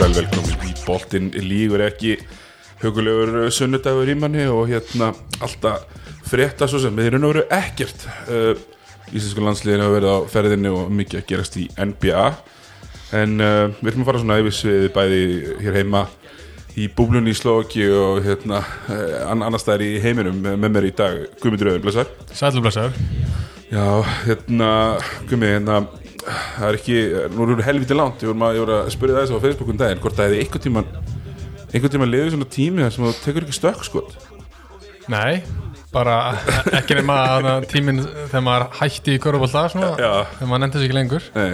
sæl velkomin í boltinn. Lígur ekki hugulegur sunnudagur í manni og hérna alltaf frétta svo sem. Við erum að vera ekkert uh, Íslensku landsliðin hafa verið á ferðinni og mikið að gerast í NBA en uh, við erum að fara svona yfir svið bæði hér heima í búblunni í Slovaki og hérna uh, annar staðar í heiminum með mér í dag. Guðmundur Öðun, blessar Sælublesaður Já, hérna, Gumi, hérna það er ekki, nú við helviti langt ég voru að, voru að spyrja þess á Facebookum daginn hvort það hefði einhvern tíman einhvern tíman liðið svona tími þar sem þú tekur ekki stökk sko. Nei, bara ekki nema þarna tíminn þegar maður hætti í körubólta svona, Já. þegar maður nefndi sig ekki lengur. Nei,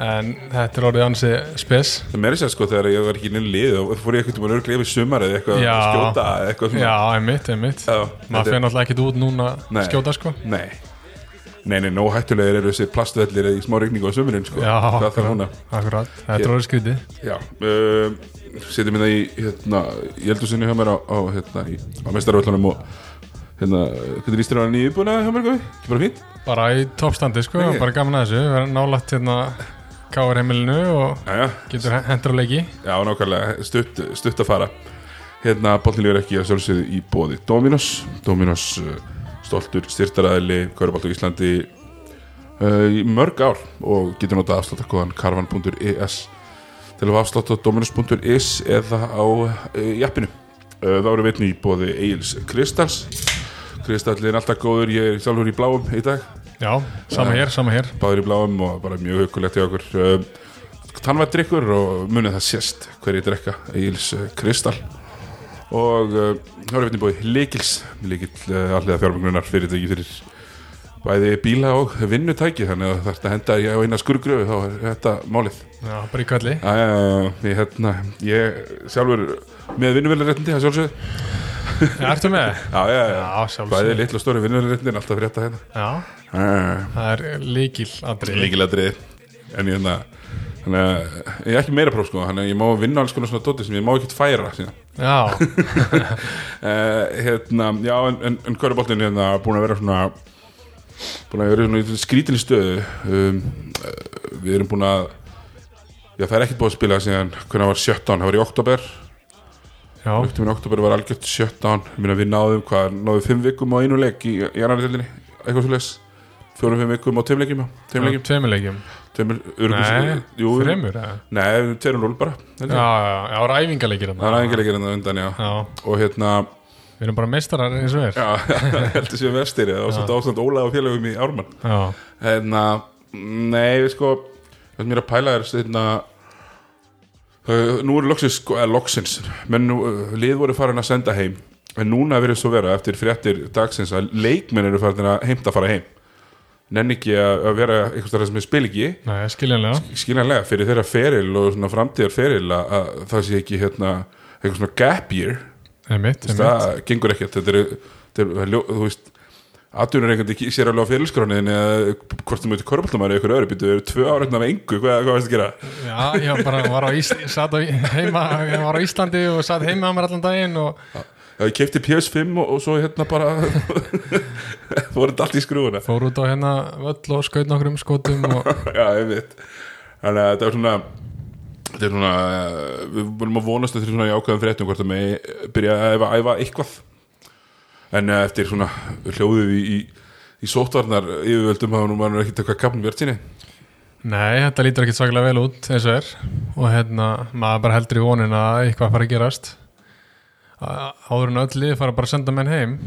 en þetta er orðið ansi spes. Það meiri sér sko þegar ég var ekki inn í lið og fór ég einhvern tíman örglega yfir sumar eða eitthvað að skjóta eitthvað Já, einmitt, einmitt. Já, maður fyrir náttúrulega ekkit út núna skjóta sko. Nei, nei, nei, nóg hættulegir eru þessi plastvellir í smá rigningu á sumurinn sko. Já, Hvað þarf núna? akkurat, þetta er orðið skrítið. Já, uh, setjum það í hérna, í eldhúsinu hjá mér á, á, hérna, í, á mestarvöldunum og hérna, hvernig líst þér á hann nýjubúna hjá mér, Guði? Ekki bara fínt? bara í toppstandi sko, Ekki? bara gaman að þessu. Erum nálægt hérna káar heimilinu og Jæja, getur hendur að leiki. Já, nákvæmlega, stutt, stutt að fara. Hérna, boltin lífur ekki að sjálfsögðu í bóði Dominos. Dominos, uh, stoltur styrtaræðili Körubolt á Íslandi uh, í mörg ár og getur notað afsláttakóðan karvan.is til að á dominos.is eða á uh, jappinu uh, þá eru vitni í bóði Egil's Kristals. Kristallin alltaf góður, ég er sjálfur í bláum í dag. Já, sama hér, sama hér. báður í bláum og bara mjög hugulegt í okkur. Uh, tannvætt drikkur og munið það sést hverju drekka Egil's uh, Kristall og þá erum við búið Likils Likil uh, allega fjármögnunar fyrirtæki fyrir bæði bíla og vinnutæki þannig að þetta henda ég á eina skurgröfu þá er þetta málið. Já, bara í já, ég, hérna, ég sjálfur með vinnuveljaréttindi það sjálfsögðu. Já, ertu með? Já, já, já, bæði litlu og stóri vinnuveljaréttindi alltaf fyrir þetta hérna. Já, það er líkil aðrið líkiladrið en ég hérna þannig að ég er ekki meira próf sko þannig að ég má vinna alls konar svona dóti sem ég má ekkert færa síðan. Já, uh, hérna, já en, en, en köruboltin hérna búin að vera svona búin að vera svona í skrítinni stöðu. Um, uh, við erum búin að já það er ekkert búin að spila síðan hvernig var 17, það var í oktober já, Uktum í oktober var algjört 17 ég meina við náðum hvað, náðum 5 vikum á einu leik í, í annar deildinni, eitthvað svo leis fjórum-fimm vikum á tveim leikjum já, tveim leikjum, tveimilegjum tveimur öruggum- Nei, jú, þreymur eða? Nei, 2-0 bara held Já, ég. já, já, það var æfingarleikir Það er aðeingilegir en það undan, já. Já, Og hérna, við erum bara meistarar eins og er. Já, heldur séu vestir Það var svolítið ástand Óla og félagum í Ármann. Já, Hérna, nei, við sko Það er að pæla er hérna uh, Nú eru loksins, sko, eða loksins Menn nú, uh, lið voru farin að senda heim En núna verið svo vera eftir fréttir dagsins Að leikmenn eru farin að heimta að fara heim Nenni ekki að vera eitthvað stærðar sem er spil ekki. Nei, skiljanlega. Skiljanlega fyrir þeirra feril og framtíðar feril að, að það sé ekki hérna eitthvað svona gap year. Einmitt, einmitt það gengur ekkert. Þetta er, þetta er þú veist aðtunur einhvern veginn sér alveg á ferilskránin eða hvort þú möttu korfbaldumæri eitthvað öðru býtu, eru tvö ára af engu, hvað, hvað veist að gera? Já, ég bara var á, Ís sat á heima, ég var á Íslandi og satt heima á mér allan daginn og ég kefti PS5 og, og svo hérna bara voru þetta allt í skrúuna fór út á hérna völl og skaut nokkrum skotum og Já, ég veit. Þannig að þetta er svona þetta er svona, eh, við vorum að vonast eftir svona jákvæðum fréttum hvort að með byrja að æfa, æfa eitthvað. En eh, eftir svona hljóðið í, í, í sótvarnar yfirvöldum hafa nú maður ekki eitthvað kapnum bjart sinni Nei, þetta lítur ekki svaklega vel út eins og er. Og hérna, maður bara heldur í vonin að eitthvað fara að gerast áður en öll lið fara bara að senda menn heim.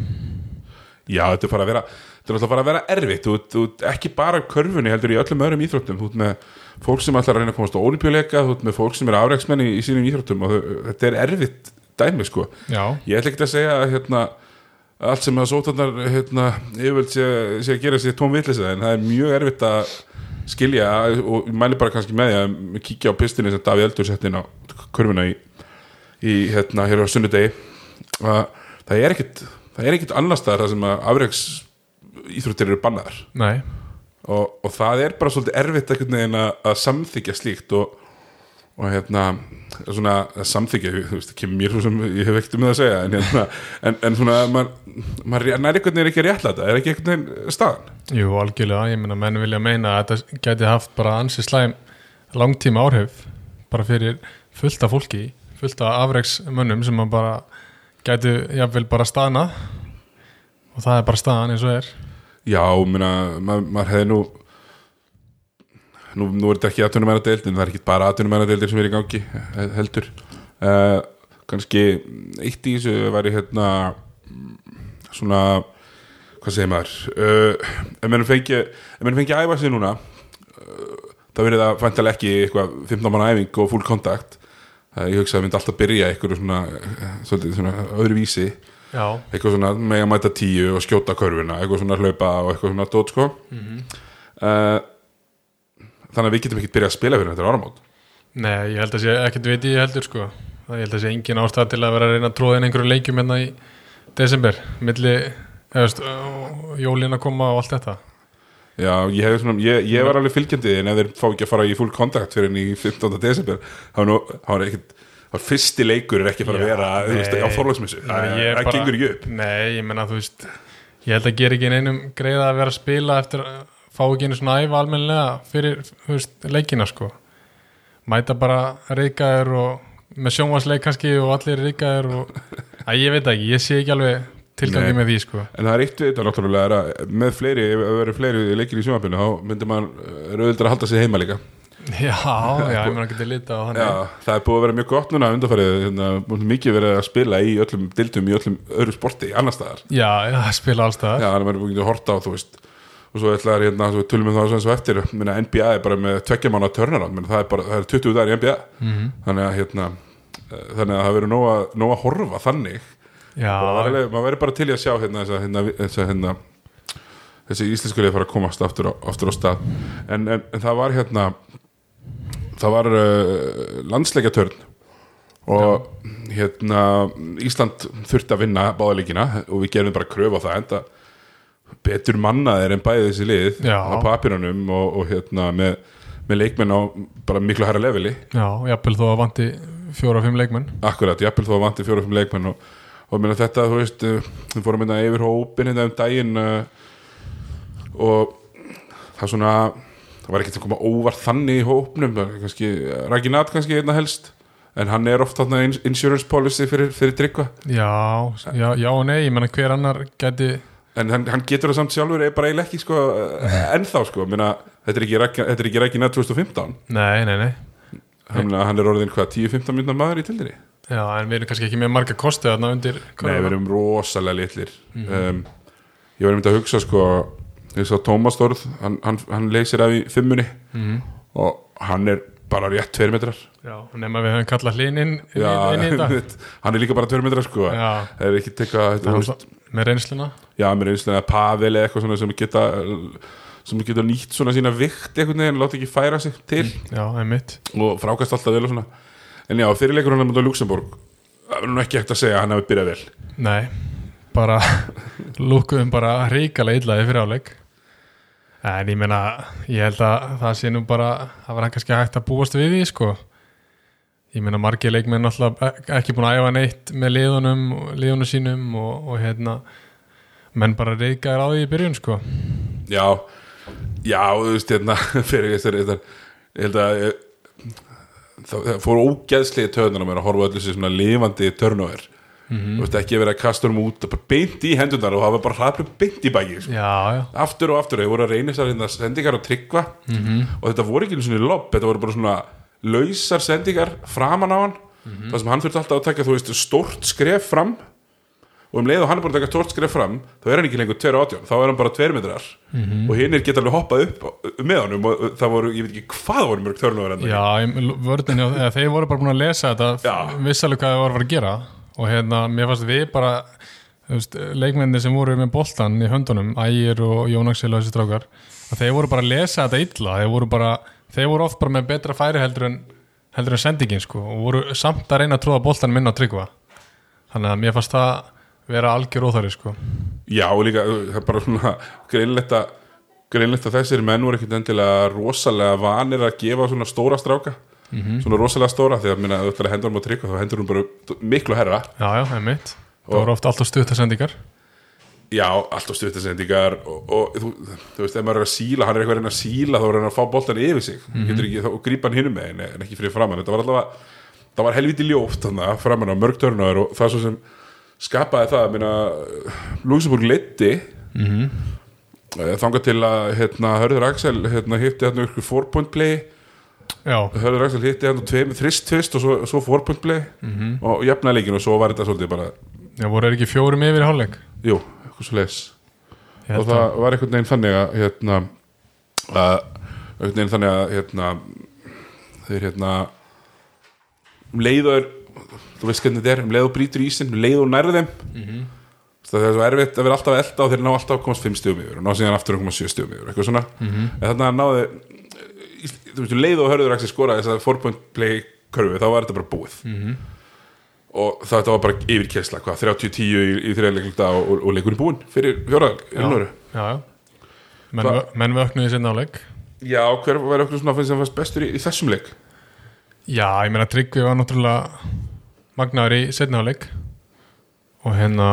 Já, þetta er bara að vera þetta er alltaf bara að vera erfitt. Þú, þú, ekki bara körfunni heldur í öllum öðrum íþróttum. Þú ert með fólk sem að reyna að komast á olimpíuleika þú ert með fólk sem er afreiksmenni í, í sínum íþróttum og þau, þetta er erfitt dæmi sko. Já, Ég ætla ekki að segja að hérna, allt sem að sótarnar hérna, yfirvöld sé, sé að gera sér tóm vitlisa en það er mjög erfitt að skilja og mæli bara kannski með því að kíkja á pistinni sem Davíð Eldur sett inn á kurvuna í, í hérna hér á sunnudegi að það er ekkit það er ekkit annars það sem að afreiks íþróttir eru bannaðar. Og, og það er bara svolítið erfitt einhvern veginn að, að samþykja slíkt og, og hérna svona að samþykja, þú veist, kemur sem ég hef ekkert um það að segja en, hérna, en, en svona, maður mað nær einhvern veginn ekki að réttla þetta, er ekki einhvern veginn staðan? Jú, algjörlega ég meina, menn vilja meina að þetta geti haft bara ansi slæm langtíma áhrif bara fyrir fullt af fólki fullt af afreiksmönnum sem að bara gætu jafnvel bara staðna og það er bara staðan eins og er. Já, minna, maður, maður hefði nú nú, nú er þetta ekki aðtunum meira deild en það er ekki bara aðtunum meira deildir sem er í gangi eh, heldur. Uh, kannski eitt í þessu væri hérna svona hvað segir maður? Uh, ef maður fengi maður að æfa sig núna uh, þá verður það fæntalega ekki eitthvað 15 manna æfing og full kontakt ég hugsa að myndi alltaf byrja eitthvað svona, svolítið svona öðru vísi Já, eitthvað svona mega mæta tíu og skjóta körfuna eitthvað svona hlaupa og eitthvað svona dót sko. Uh, þannig að við getum ekkert byrjað að spila fyrir þetta áramót. Nei, ég held að sé ekkert veit ég heldur sko. Ég held að sé engin ástæð til að vera að reyna að tróða inn einhverju leikjum hérna í desember milli, og jólin að koma og allt þetta Já, ég, svona, ég, ég var alveg fylgjandi en ef þeir fá ekki að fara í full kontakt fyrir enn í 15. desember þá er fyrsti leikur er ekki að fara að Já, vera þú veist, nei. á forlagsmissu, Nei, það gengur ekki upp Nei, ég menna þú veist ég held að gera ekki neinum greiða að vera að spila eftir að fá ekki einu svona æfa almennilega fyrir veist, leikina sko mæta bara reykaður og með sjónvarsleik kannski og allir reykaður og að ég veit ekki, ég sé ekki alveg tilgangi með því sko. En það er eitt við þetta náttúrulega að með fleiri, ef það verður fleiri leikir í sjónvapinu þá myndir maður rauðildar að halda sig heima líka. Já, já, ég menna getið lita á Já, það er búið að vera mjög gott núna undanfarið, hérna, mikið verið að spila í öllum dildum í öllum öðru sporti annar staðar. Já, já, spila alls það Já, þannig að maður er búin að horta á, þú veist og svo ætlaði hérna, tölum við það svo eftir minna, NBA er bara með tveggja mánu turnaround menn það er bara, það er 20 dagar í NBA Mhm. þannig að hérna eh, þannig að það verður nóg að, nóg að horfa þannig Já, maður verður bara til í að sjá hérna hérna, hérna þessi íslensku leið fara að komast aftur á, aftur á stað. En, en, en það var hérna það var uh, landsleikjatörn. Og hérna Ísland þurfti að vinna báðaleikina og við gerum bara kröfu á það enda betur mannaðir en bæði þessi lið Já. á papirunum og, og hérna með, með leikmenn á bara miklu hæra leveli. Já, jafnvel þó að vanti fjóra-fimm leikmenn. Akkurat, jafnvel þó að vanti fjóra-fimm leikmenn og, og minna þetta, þú veist uh, við fórum hérna yfir hópin hérna um daginn uh, og það svona það var ekkert að koma óvart þannig í hópnum kannski, Raginat kannski einna helst en hann er oft þarna ins- insurance policy fyrir, fyrir tryggva. Já, já, já og nei, ég menna hver annar geti en hann, hann getur það samt sjálfur bara eiginlega ekki sko, ennþá sko, minna, þetta er ekki, Raggi- þetta er ekki Raginat 2015 Nei, nei, nei. Hann, hann er orðin hvað, 10-15 minna maður í tildinni Já, en við erum kannski ekki með marga kosti þarna undir Nei, við erum rosalega litlir. Um, Ég var einmitt að hugsa sko sá Tómas Þórð hann, hann, hann leysir af í fimmunni Mhm. og hann er bara rétt tveir metrar. Já, nema við höfum kallað þetta. hann er líka bara tveir metrar sko. Já. það er ekki teka Það er alltaf með reynsluna? Já, mér er einslega Pavel eða eitthvað svona sem geta sem geta nýtt svona sína vikt einhvern veginn, láta ekki færa sig til. Já, einmitt. Og frákast alltaf vel og svona en já, fyrirleikur hann er mútið á Luxemburg það er nú ekki hægt að segja að hann hefur byrjað vel. Nei, bara lúkuðum bara ríkala illaði fyrir áleik En ég meina, ég held að það sé nú bara það var kannski hægt að búast við því sko. Ég meina margir leikmenn alltaf ekki búin að æfa neitt með liðunum liðunum sínum og, og hérna menn bara reykaður á því í byrjun sko. Já, já, þú veist, hérna fyrir þessar, þessar ég held að það, það fór ógeðslega á mér að horfa öllu þessi svona lifandi törnóver Mhm. þú veist, ekki verið að kasta um út og bara beint í hendunar og var bara hraðlega beint í baki sko. Já, já, aftur og aftur, þeir voru að reyna þessar hérna, sendingar og tryggva Mhm. og þetta voru ekki einu svona lobb, þetta voru bara svona lausar sendingar framan á hann Mhm. það sem hann þurfti alltaf að taka, þú veist, stórt skref fram og um leið og hann er búin að taka stórt skref fram þá er hann ekki lengur 2.18, þá er hann bara 2 metrar. Mhm. og hinnir geta alveg hoppað upp með honum og það voru, ég veit ekki hvað voru mörg törnum verið já þeir voru bara búin að lesa þetta alveg hvað þeir voru að gera. Og hérna, mér fannst við bara leikmenni sem voru með boltan í höndunum, Ægir og Jón Axel og þessi strákar, að þeir voru bara að lesa þetta illa, þeir voru bara þeir voru oft bara með betra færi heldur en heldur en sendingin sko og voru samt að reyna að tróða boltan minna að tryggva. Þannig að mér fannst það vera algjör óþæri sko. Já, og líka, það er bara svona greinlegt að, greinlegt að þessir menn voru ekkit endilega rosalega vanir að gefa svona stóra stráka. Svona rosalega stóra, þegar minna, þú ætlar að hendur um að tryggja þá hendur hún bara miklu herra já, já, einmitt, það voru oft alltaf stuttar sendingar. Já, alltaf stuttasendingar og, og þú, þú veist, ef maður er að síla hann er eitthvað að reyna að síla þá er hann að fá boltan yfir sig. Mm getur ekki, þá grípa hann hinum með en ekki fyrir framann, þetta var alltaf það var helviti ljóft þannig að framann á mörg törnur og það svo sem skapaði það, Luxemburg leiddi mm -hmm. þangað til að hérna, Hörður Axel hérna, hitti hérna ykkur four point play. Já, Hörður Axel hitti hérna þrist tvist og svo, svo four point play. -hmm. og jafnaði leikin og svo var þetta svolítið bara já voru þeir ekki fjórum yfir hálfleik? Jú, eitthvað svo leis Ég og það var einhvern veginn þannig að hérna að einhvern veginn þannig að hérna þeir hérna um leið og er þú veist hvernig þetta er, um leið og brýtur ísinn um leið og nærði þeim Mhm. það er svo erfitt að vera alltaf að elda og þeir ná alltaf að komast 5 stjum yfir og ná síðan aftur að komast 7 stjum yfir eitthvað svona, Mhm. en þannig að náði þú veist, um leið og hörður ekki skora þess að 4 point play körfu, þá var þetta bara búið Mhm. og þetta var bara yfirkessla, hvað, 30-10 í, í þriðleiklunda og, og, og leikurinn búinn fyrir fjóra Já, innlöru já, já Menn, Hva- vö- menn vöknuði sinna á leik Já, hver var okkur svona sem fannst bestur í, í þessum leik? Já, ég meina Tryggvi var náttúrulega magnaður í setna á leik og hérna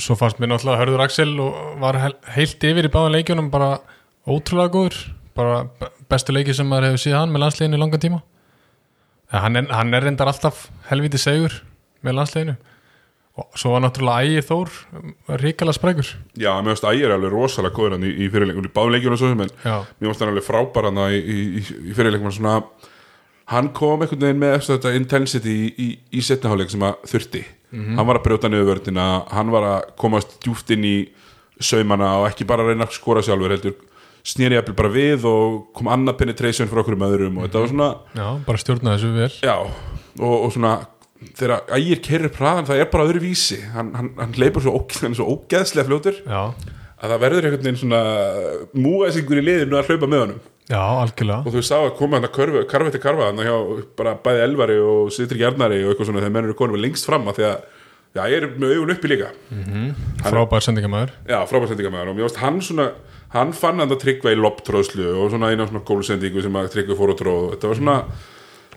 svo fannst mér náttúrulega Hörður Axel og var heilt yfir í báðan leikjunum bara ótrúlega góður. Bara be- bestu leiki sem maður hefur síðan hann með landsliðinu í langan tíma. En hann er, hann er reyndar alltaf helviti segur með landsliðinu. Og svo var náttúrulega Ægir Þór ríkala sprækur. Já, mér finnst Ægir alveg rosalega góður hann í, í fyrirleikum, í báðum leikjunum og svo sem en mér finnst hann alveg frábær hann í, í, í, fyrirleikum svona, hann kom einhvern veginn með eftir þetta intensity í, í, í setnaháleik sem að þurfti. Hann var að brjóta niður vördina hann var að komast djúft inn í saumana og ekki bara að reyna að skora sjálfur heldur. Snýri jafnvel bara við og kom annað penetration frá okkur um öðrum og þetta var svona já, bara stjórnaði þessu vel. Já, og, og svona þegar ægir kerrir praðan það er bara öðru vísi hann, hann, hann leipur svo, óg, hann svo ógeðslega fljótur Já, að það verður einhvern veginn svona múæsingur í liðinu að hlaupa með honum já, algjörlega. Og þú sá að koma hann að karfa, eftir karfa hann hjá bara bæði elvari og sitri gjarnari og eitthvað svona þegar mennur er konum lengst fram að því að já, ég er með augun uppi líka. Frábær sendingamæður já, frábærsendingamæður og mér varst hann svona hann fann hann að tryggva í lopptróðslu og svona eina svona gólsendingu sem að tryggva fór og tróð þetta var svona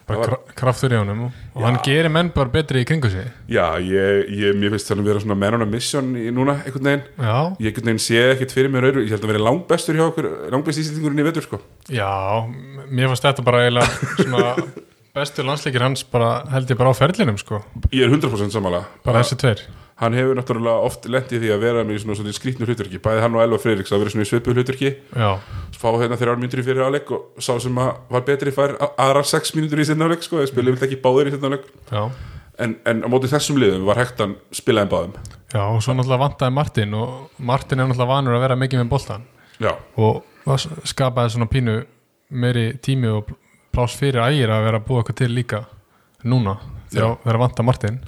bara kra kraftur í honum og, og hann gerir menn bara betri í kringu sig. Já, ég, ég, mér finnst það að vera svona man on a mission í núna, einhvern veginn. Já, ég einhvern veginn sé ekkert fyrir mér öðru ég held að vera langbestur hjá okkur, langbest íslendingurinn í vetur sko. já, mér fannst þetta bara eiginlega svona bestu landsleikir hans bara held ég bara á ferlinum sko, ég er 100% samála bara þessi tveir hann hefur náttúrulega oft lendið því að vera með svona, svona skrýtnu hlutverki, bæði hann og Elva Freiriks að vera svona í svipu hlutverki, Já, fá hérna þrjár mínútur í fyrir áleik og sá sem að var betri fær a- aðrar sex mínútur í sinna áleik sko, þeir spilum ekki báðir í sinna áleik en, en á móti þessum liðum var hægt að spila þeim báðum. Já og svo náttúrulega vantaði Martin og Martin er náttúrulega vanur að vera mikið með boltan já, og skapaði svona pínu meiri tími og pláss fyrir ægir að vera að búa eitthvað til líka núna, þegar vanta Martin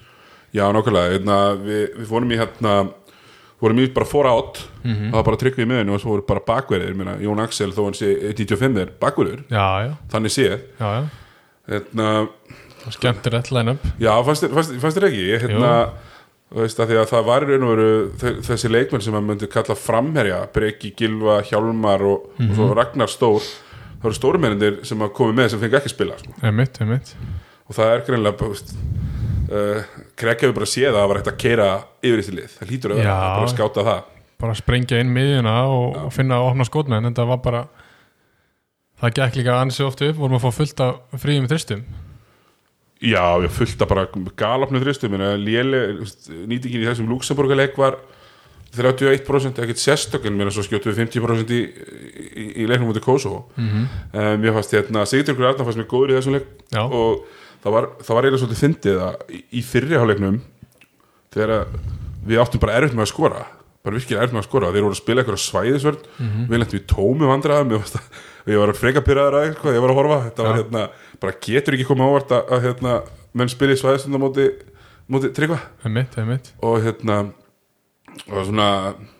já nákvæmlega. Hérna, við, við fórum í hérna fórum í bara fór átt Mhm. og það var bara tryggvið í miðinu og svo voru bara bakverðir. Jón Axel þó hann sé 1.95 er bakverður. Já, já, þannig séð. Já, já. Hérna, Skemmtilegt line-up. Já, fannst þér- ekki? Hérna, veist að að það var í raun og veru þe- þessi leikmenn sem maður myndi kalla framherja Breki, Gilva, Hjálmar og, og svo Ragnar Stór. Það voru stórmennir sem að komi með sem fengi ekki spila sko. Einmitt, einmitt. Og það er greinlega uh, Krek hefur bara séð að það var hægt að keira yfir þessi lið, það lítur Já. bara skáta það. Bara sprengja inn miðjuna og, og finna að opna skotmenn en þetta var bara það gekk líka ansi oft upp vorum að fá fullt af fríum þristum Já, ég fullt að bara galopnu þristum en nýtingin í þessum Luxemburgarleik var 31% ekkert sérstökun, mér er svo skjóttu við 50% í, í, í leiknum mútið Kosovo. Mm -hmm. um, Mér fannst hérna Sigurður Arnar fannst mér góður í þessum leik. Já. og það var, það var eiginlega svolítið fyndið að í, í fyrri hálfleiknum þegar við áttum bara erfitt með að skora bara virkilega erfitt með að skora þeir voru að spila eitthvað svæðisvörn við lendum í tómi vandræðum ég, var freka pyrraður að eitthvað ég var að horfa þetta var Já. hérna bara getur ekki komið ávart að, hérna, menn spili svæðisvörn á móti, móti tryggva. Og hérna og svona,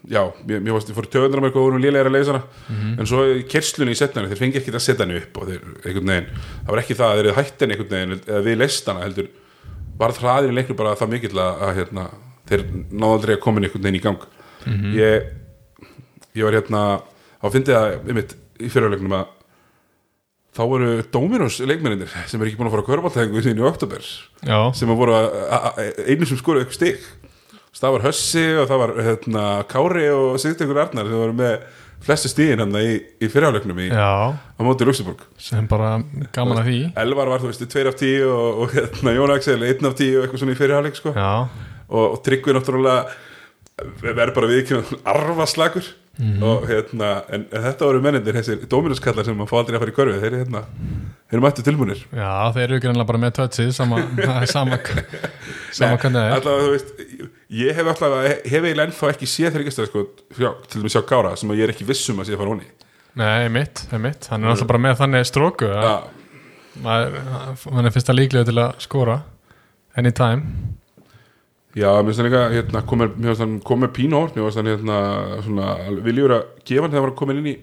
já, mér, mér varst ég fór töðunar með eitthvað og lélega að leysa hana en svo kerslunni í setnani, þeir fengi ekki að setja henni upp og þeir, einhvern veginn, það var ekki það að þeir eru hættin einhvern veginn, eða við leist hana heldur, var hraðin í leiknum bara það mikill að, hérna, þeir náðu aldrei að koma einhvern veginn í gang. Ég ég var hérna, á að einmitt, í fyrirleiknum að þá voru Dominos leikmenninir sem er ekki búin að fara að körbáltæðingu sinni í oktober Já, sem að voru að, að, að, einu sem skoru eitthvað stig það var Hössi og það var hérna, Kári og Sigtekur Arnar sem voru með flestu stíðin hann í, í fyrirháleiknum í, Já, á móti Luxemburg sem bara gaman að því. Elvar var þú veist 2 af 10 og, og hérna, Jón Axel 1 af 10 og eitthvað svona í fyrirháleik sko. Og, og Tryggvi náttúrulega verður bara viðkynna arfaslagur Mhm. og hérna en, en þetta voru mennindir, þessir Dominuskallar sem maður fá aldrei að fara í körfi, þeir, eru, hérna, þeir eru mættu tilbúinir já, þeir eru greinlega bara með touchið sama, sama, sama er. Alltaf, þú veist, ég hef alltaf hef eiginlega ennþá ekki séð þeir ekki sko, til dæmis sjá Kára sem að ég er ekki viss um að sé fara honi Nei, mitt, mitt, hann er alltaf bara með þannig stróku hann er fyrsta líklega til að skora anytime Já, mér finnst það líka hérna, komið, komið pínu orð mér finnst hann hérna, svona, viljur að gefa hann þegar hann var komin inn í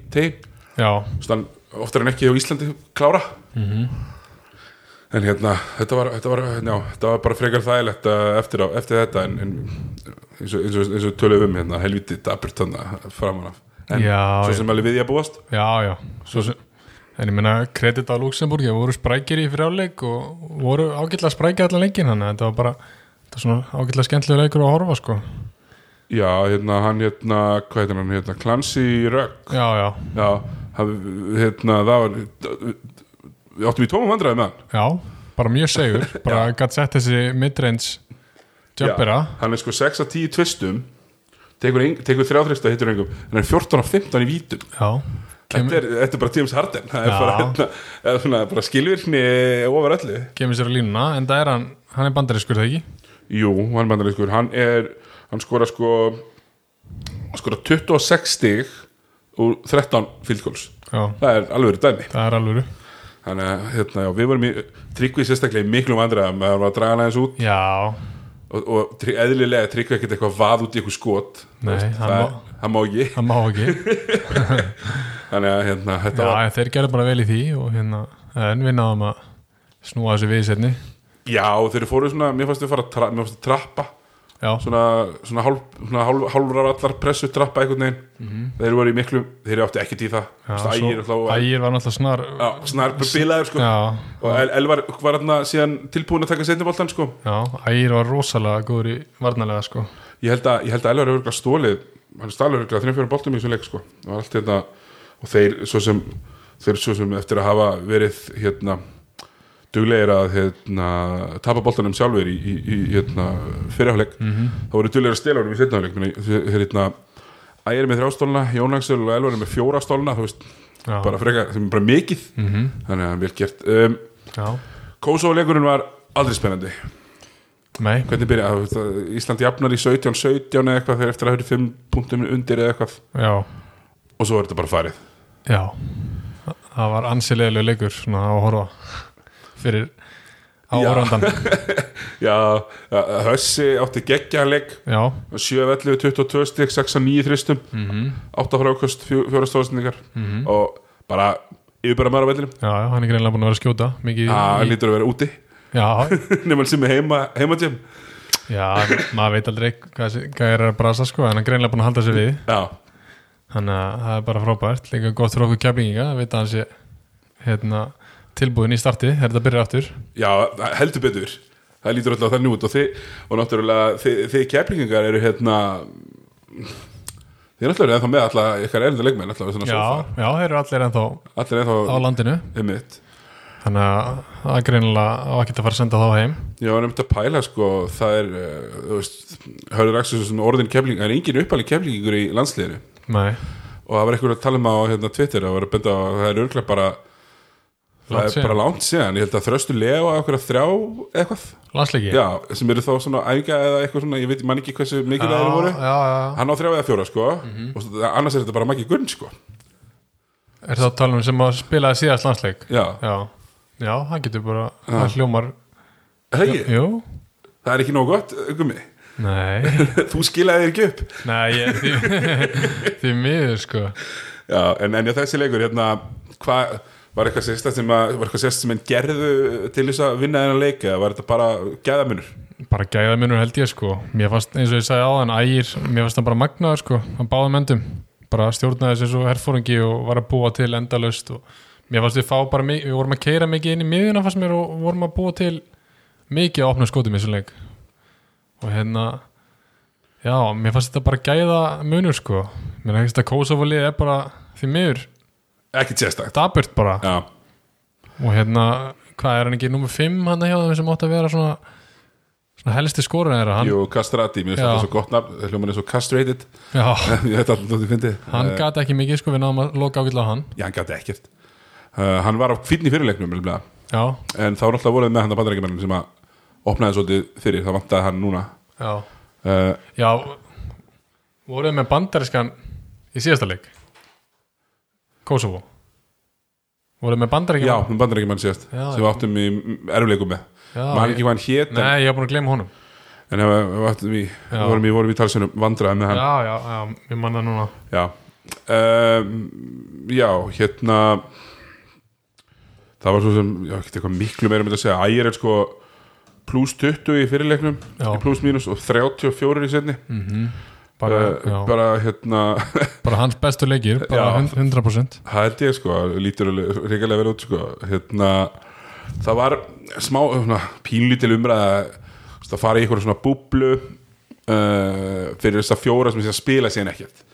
Já, hann oftar en ekki á Íslandi klára. Mhm. en hérna þetta var, þetta var, já, þetta var bara frekar þægilegt uh, eftir, á, eftir þetta en, en eins og, eins og, eins og tölum um hérna, helviti daburt hann framan af. En Já, svo sem alveg við ég að búast. Já, já. Svo sem, En ég meina, kredit á Luxemburg voru sprækir í frjáleik og voru ágætlega sprækir allan leikin þannig að þetta var bara þetta var svona ágætlega skemmtilega leikur að horfa sko. Já, hérna, hann hérna, hvað heitir hann hérna, Clancy Rugg. Já, já, já, hann, hérna, það var við áttum í tómum vandræði með hann. Já, bara mjög segur bara gætt sett þessi midrange jumpera. Já, hann er sko 6 að 10 tvistum tekur, tekur þrjáþrista hittur engum en hann er 14 að 15 í vítum. Já, þetta er, þetta er bara James Harden það er bara, hérna, bara skilvirkni ofar öllu. Kemur sér að línuna en það er hann, hann er bandarískur það ekki jú, hann bandarískur, hann er hann skora sko hann skora 26 stig úr 13 fieldgoals Já, það er alveg dæmi. Það er alveg þannig að hérna, já, við vorum í tryggvið sérstaklega í miklum vandræðum að var að draga hann aðeins út. Já, og, og tri- eðlilega tryggvið ekkert eitthvað vað út í eitthvað skot. Nei, veist, hann það, má- hann má ekki. það má ekki. Þannig að hérna, þetta var Já, þeir gerðu bara vel í því og hérna, en við náðum að snúa þessu við í setni Já, þeir fóru svona, mér fannst þau fara tra, mér fannst þau trappa. Já, svona, svona, hálf, svona hálf, hálfrar allar pressu trappa einhvern veginn. Þeir voru í miklu, þeir áttu ekkert í það. Já Þú veist, Ægir svo, alltaf Ægir var náttúrulega snar Já, snar bilaður sko. Og El Elvar var hérna síðan tilbúin að taka setniboltan sko. Já, Ægir var rosalega góður í varnalega sko. Ég held að, ég held að Elvar hefur örgulega stólið hann stálur örgulega þrjum fjórum boltum í þessu leik sko. Og allt hérna og þeir svo sem þeir svo sem eftir að hafa verið hérna duglegir að hérna, tapa boltanum sjálfur í, í, í hérna, fyrirháleik Mhm. þá voru duglegir að stela honum í þeir hérna Ægir er með þrjástóluna, Jón Axel og Elvar er með fjóra stóluna þú veist, Já, bara frekar, sem er bara mikið. Mhm. þannig að vel gert. Um, Kosovo-leikurinn var aldrei spennandi. Nei. Hvernig byrja, þú veist, að Ísland jafnar í 17-17 eða eitthvað þegar eftir að höfðu 5 punktum undir eða eitthvað. Já, og svo er þetta bara farið. Já. Það var ansilega leikur svona að horfa fyrir áhorfandan já, Hössi átti geggjaðleik Já, 7-11, 22 stík, 6-9 þristum mhm, 8 frákast, 4 stóðsendingar mhm. Og bara yfirbara maður á vellinum. Já, já, hann er greinlega búin að vera að skjóta það í, lítur að vera úti. Já, nema sem er heima, tjum já, maður veit aldrei hvað, hvað er að brasa sko en hann er greinlega búin að halda sig við. Já, þannig að það er bara frábært. Líka gott fyrir okkur keflinginga að vita að hann sé hérna, tilbúin í starti er þetta byrjar aftur? Já, heldur betur. Það lítur alltaf þannig út og þið og náttúrulega þið, þið keplingingar eru hérna þið er náttúrulega ennþá með alltaf ykkar erindu leikmenn alltaf Já, sófa já, þeir eru allir ennþá allir á ennþá landinu. Einmitt. Þannig að það er greinilega á ekki að fara að senda þá heim. Ég var nefnt að pæla sko það er, uh, þú veist Hörður Axelsson orðin kefling, það er engin uppalinn keflingur í landsliðinu. Nei, og það var einhver að tala um á hérna, Twitter á að það er örglega bara það Langt er síðan. bara langt síðan, ég held að þröstu lega á okkur að þrjá eitthvað. Landsleiki? Já, sem eru þá svona æfinga eða eitthvað svona, ég veit man ekki hversu mikið það eru voru. Já, já, hann á þrjá eða fjóra sko. Mhm. og svo- annars er þetta bara Maggi Gunn sko. Er það að tala um sem að spilaði síðast landsleik? Já, Já, já, hann getur bara hann hljómar, ekki, jú. Það er ekki nóg gott gummi, Nei, þú skilaði þér ekki upp. Nei, ég, því, því miður sko. Já, en, en já, þessi leikur hérna, hvað var eitthvað sérsta sem sem en gerðu til þess að vinna þennan leik eða var þetta bara gæðamunur? Bara gæða minnur held ég sko. Mér fannst eins og ég sagði áðan ægir mér fannst hann bara magnaður sko hann báðum endum. Bara stjórnaði þessu herfóringi og var að búa til endalaust og mér fannst við fá bara við vorum að keira mikið inn í miðuna fannst mér og vorum að búa til mikið að opna skotum í þessum leik. Og hérna Já, mér fannst þetta bara gæða munur sko. Mér finnst að Kosovo lið er bara því miður ekki sérstakt. Daburt bara. Já, og hérna, hvað er hann ekki nummer 5 hann hjá þeim sem átti að vera svona svona helsti skorun þeirra? Hann, jú, Castrati, mér finnst þetta svo gott nafn hljóman er svo castrated. Ég veit alltaf þú fyndið hann Eh, gati ekki mikið sko við náðum að loka ágætla á hann. Já, hann gæti ekkert. Uh, Hann var á fínni fyrirleiknum En þá var náttúrulega voruð með hann að bandarækjumannin sem að opnaði svolítið fyrir, það vantaði hann núna. Já, uh, já voruð með bandarískan í síðasta leik Kosovo. Voruð með Já, bandarískan með bandarækjumann síðast Já. sem við áttum í erfleikum með. Já, Man ekki hvað hann hét en, Nei, ég hef búin að glemma honum. En ef við, áttum í, Já. við vorum í, vorum í talsinu vandraði með hann. Já, já, já, ég manna núna. Já. Um, Já, hérna Það var svo sem Já, ekki eitthvað miklu meira með að segja. Ægir er sko pluss 20 í fyrirleiknum Já. pluss mínus og 34 í setni bara, uh, bara, bara hérna. Hans bestu leikir bara Já. hund- 100% það held ég sko, lítur reyngarlega vel út sko, hérna það var smá, svona, pínlítil umræða að fara í eitthvað svona búblu uh, fyrir þess að fjóra sem sé að spila síðan ekkert.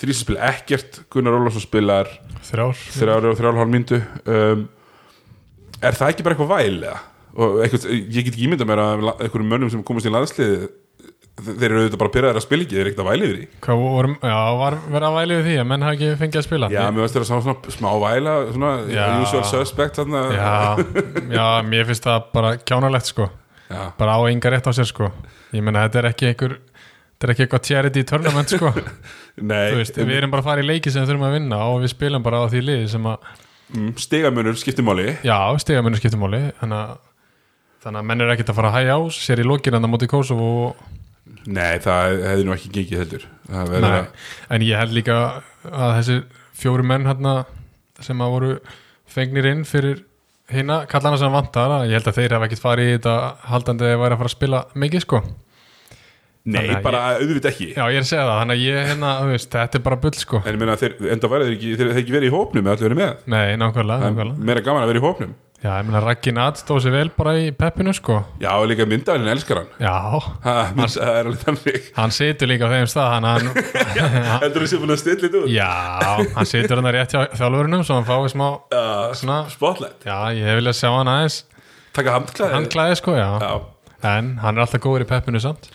Þrý sem spila ekkert, Gunnar Ólafsson spilar þrjár. þrjára og þrjára hálf myndu um, er það ekki bara eitthvað væl eða? og eitthvað, ég get ekki ímynda mér að einhverjum mönnum sem komast í landsliði þeir eru auðvitað bara byrjaðir að spila ekki þeir eru ekkert að væli yfir því. Hvað vorum, já, var verið að væli við því að menn hafa ekki fengið að spila? Já, mér þeirra sá svona smá væla svona Já. usual suspect þarna. já, já, mér finnst það bara kjánalegt sko. Já. bara á enga rétt á sér sko. Ég meina þetta er ekki einhver þetta er ekki eitthvað charity tournament sko. Nei, veist, við erum bara að fara í leiki sem við þurfum að vinna og við spilum bara á því liði sem að mm, stigamunur skiptumáli já, stigamennur skiptumáli þannig að þannig að menn er ekkert að fara að hæja á sér í lokinn en það móti Kosovo og Nei, það hefði nú ekki gengið heldur. Nei, en ég held líka að þessi fjóru menn hérna sem að voru fengnir inn fyrir hérna kallana sem vantar ég held að þeir hafa ekkert farið í þetta haldandi að þeir væri að fara að spila mikið sko. Nei, bara auðvitað ekki. Já, ég er að segja það, þannig að ég hérna, veist, þetta er bara bull sko. En ég meina, þeir, enda væri þeir ekki, þeir hefði ekki verið í hópnum eða allir verið með? Nei, nákvæmlega, meira gaman að vera í hópnum Já, ég meina Raggi Nat stóð sér vel bara í peppinu sko. Já, og líka myndavælinn elskar hann. Já, ha, mynd, Það er alveg þannig. hann situr líka á þeim stað hann, hann, Heldur þú sé búin að stilla þetta út? Já, hann situr hann rétt hjá þjálfurinnum svo hann fái smá Uh, svona, spotlight. Já, ég hef viljað sjá hann aðeins. Taka handklæði? Handklæði sko, já. Já, En hann er alltaf góður í peppinu samt.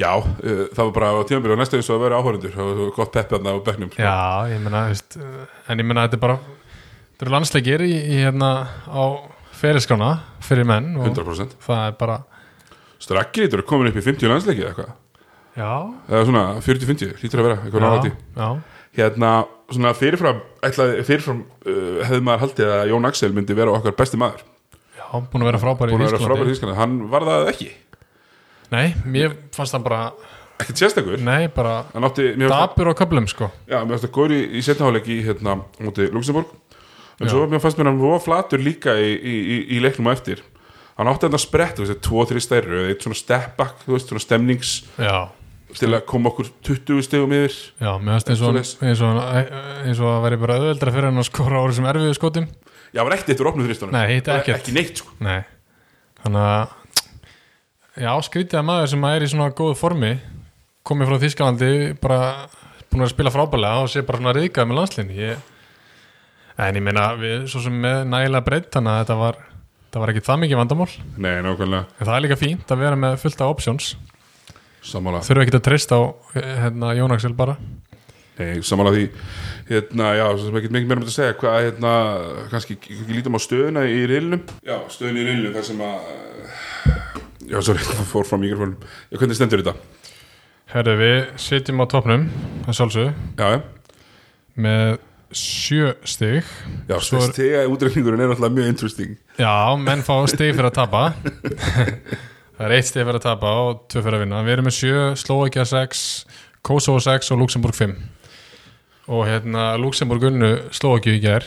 Já uh, það var bara á tímabili og næsta eins og að vera áhórendur og gott peppi þarna á bekknum. Sko. Já, ég meina, þetta eru landsleikir í, í hérna á ferilskrána fyrir menn og 100% það er bara Strakki lítur að komin upp í 50 landsleiki eða eitthvað. Já, eða svona 40-50, lítur að vera eitthvað já, hérna, svona fyrirfram ætlaði, fyrirfram uh, hefði maður haldið að Jón Axel myndi vera okkar besti maður. Já, búin að vera frábær í búin að vera frábær í Þýskalandi. Þýskalandi, hann var það ekki? Nei, mér fannst það bara ekkert sérstakur, Nei, bara hann átti dapur á köflum sko. Já, mér fannst það góður í, í setnaháleik í hérna, múti Luxemburg en svo mér fannst mér hann var flatur líka í, í, í, í leiknum á eftir. Hann átti þetta sprett, þú veist, tvo, þri stærru eitt svona step back, þú veist, svona stemnings Já, til að koma okkur 20 stegum yfir. Já, mér fannst eins eins og eins og að veri bara auðveldra fyrir hann að skora ári sem erfiðu skotum. já, var ekkert Nei, hitt ekkert. ekki neitt, sko. Nei, þannig að já, skrítið að maður sem er í svona góðu formi komið frá Þýskalandi bara búin að spila frábælega og sé bara svona riðgað með landslinn ég, en ég meina við svo sem með nægilega breytt þannig að þetta var það var ekki það mikið vandamál. En nei, nákvæmlega, það er líka fínt að vera með fullt af options. Sammála. Þurfa ekki að treysta á hérna, Jón Axel bara. Nei, samanlega því. Hérna, já, svo sem ekki mikið meira um þetta að segja hvað, hérna, kannski ekki lítum á stöðuna í reilnum Já, stöðuna í reilnum þar sem að Já, sorry, það fór frá mikrofónum. Já, hvernig stendur þetta? Herðu, við sitjum á topnum að sjálfsögðu. Já, já, með sjö stig. Já Svo stega útreikningurinn er náttúrulega mjög interesting. Já, menn fá stig fyrir að tapa. Það er eitt stig fyrir að tapa og tvö fyrir að vinna. Við erum með sjö, Slovakia 6 Kosovo 6 og Luxemburg 5 og hérna Luxemburg unnu Slovakíu í ger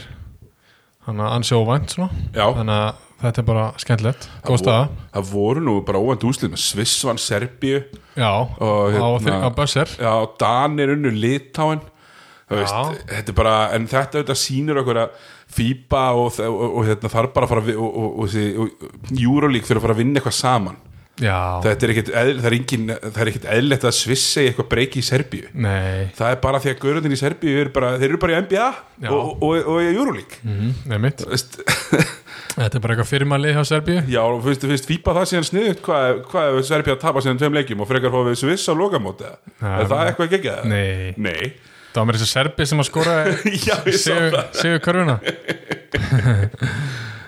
þannig að ansi óvænt svona. Já, þannig að þetta er bara skemmtilegt. Góð staða. það voru nú bara óvænt úslið með Svissvan, Serbíu. Já, Og á, hérna- á Bösser Já, Danir unnu Litáin veist, þetta er bara en þetta auðvitað sýnir okkur að FIBA og, og, og, og hérna, þarf bara að fara og, og, og, og, og Euroleague fyrir að fara að vinna eitthvað saman. Já, þetta er ekkit, eðl, það er engin það er ekkit eðlilegt að Sviss segja eitthvað breyki í Serbíu. Nei, það er bara því að gaurundin í Serbíu er bara, þeir eru bara í NBA og, og, og í Euroleague. Mm, Þetta er bara eitthvað fyrirmælið hjá Serbíu. Já, og finnst, finnst fýpa það síðan sniðut hvað, hvað ef Serbíu að tapa síðan tveim leikjum og frekar fóða við Sviss á lokamóti er það eitthvað það? Nei, Nei. Það var mér þessi Serbi sem að skora Sigur sigur körfuna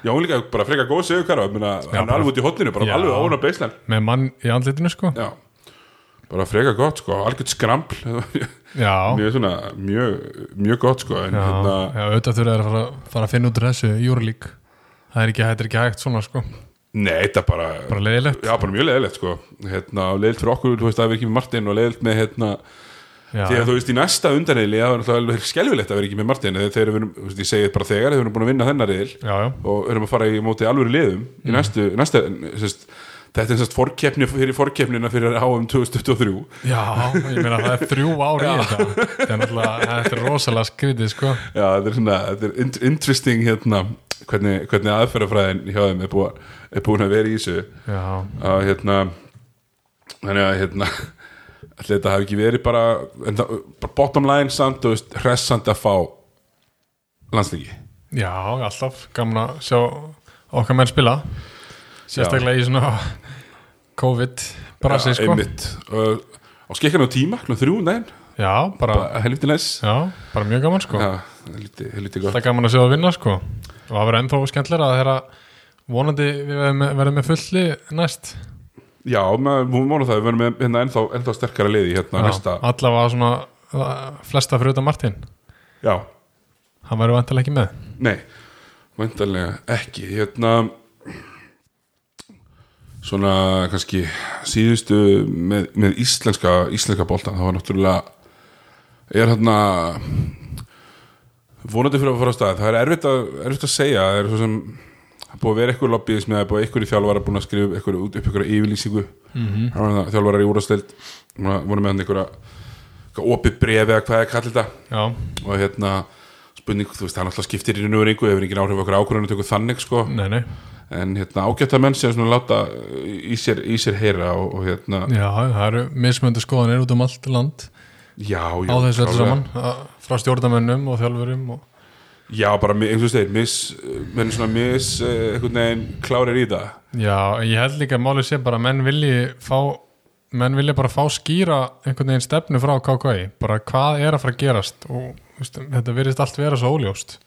Já, hún líka bara frekar góð segur karfa hann er alveg út í hotninu, bara Já. alveg ón á beislan. Með mann í andlitinu sko. Já, bara frekar gott sko, algjört skrampl mjög svona, mjög, mjög gott sko en já, hérna, já auðvitað þurfa að fara, fara að finna út úr þessu Júrlík Það er ekki, er ekki hægt svona sko. Nei, þetta bara Bara leiðilegt Já, bara mjög leðilegt sko. Hérna, og leiðilt fyrir okkur, þú veist, að vera ekki með Martin og leiðilt með, hérna, Já, því að þú veist í næsta undanriðli, það var náttúrulega alveg skelfilegt að vera ekki með Martin þegar þeir eru, þú veist, ég segi þetta bara þegar þeir eru búin að vinna þennar riðil og erum að fara í móti alvöru liðum í næstu, næsta, sérst, þetta er sérst fórkeppni fyrir fórkeppnina fyrir HM 2023 já, ég meina það er þrjú ári í þetta. Þetta er rosalega skrítið sko. Já, þetta er svona, þetta er int- interesting hérna, hvernig, hvernig aðferðafræðin hjá þeim er, búa, er búin að vera í þessu. Já, að hérna þannig að hérna þetta hafi ekki verið bara, það, bara bottom line samt, þú veist, hressandi að fá landslíki já, alltaf gaman að sjá okkar menn spila. Sérstaklega í svona COVID brasi Já, sko. og, og skekkan á tíma, þrjú um daginn. Já, bara, bara helviti næs. Já, bara mjög gaman sko. Já, helviti, helviti Það er gaman að sjá að vinna sko. Og það verður ennþá skemmtilega að þeirra vonandi við verðum með fulli næst Já, hún vona það, við verðum með hérna, ennþá, ennþá sterkara liði hérna næsta, allavega svona flesta fyrir utan Martin. Já, hann verður vantilega ekki með. Nei væntanlega ekki. Hérna svona kannski síðustu með, með íslenska íslenska boltan, það var náttúrulega er hérna vonandi fyrir að fara á stað. Það er erfitt að, erfitt að segja það er svo sem það búið að vera eitthvað lobbyism eða búið eitthvað í þjálfara búin að skrifa eitthvað út upp eitthvað yfirlýsingu. Mm -hmm. það þjálfarar í úrasteld voru með hann eitthvað opið bref eða hvað er kallið þetta. Já, og hérna spurning, þú veist, það er náttúrulega skiptir í veru einhver, hefur engin áhrif okkur ákvörðan að tökja þannig sko, nei, nei. En hérna ágætta menn sem svona láta í sér, í sér heyra og, og hérna, Já, það eru mismöndu skoðanir út um allt land. Já, já á þessu öllu saman frá stjórnamönnum og þjálfurum og... já, bara, eins og mis menn svona mis, eh, einhvern veginn klárir í það. Já, ég held líka að málið sé bara að menn vilji fá menn vilja bara fá skýra einhvern veginn stefnu frá KKI bara hvað er að fara að gerast og veist, þetta virðist allt vera svo óljóst.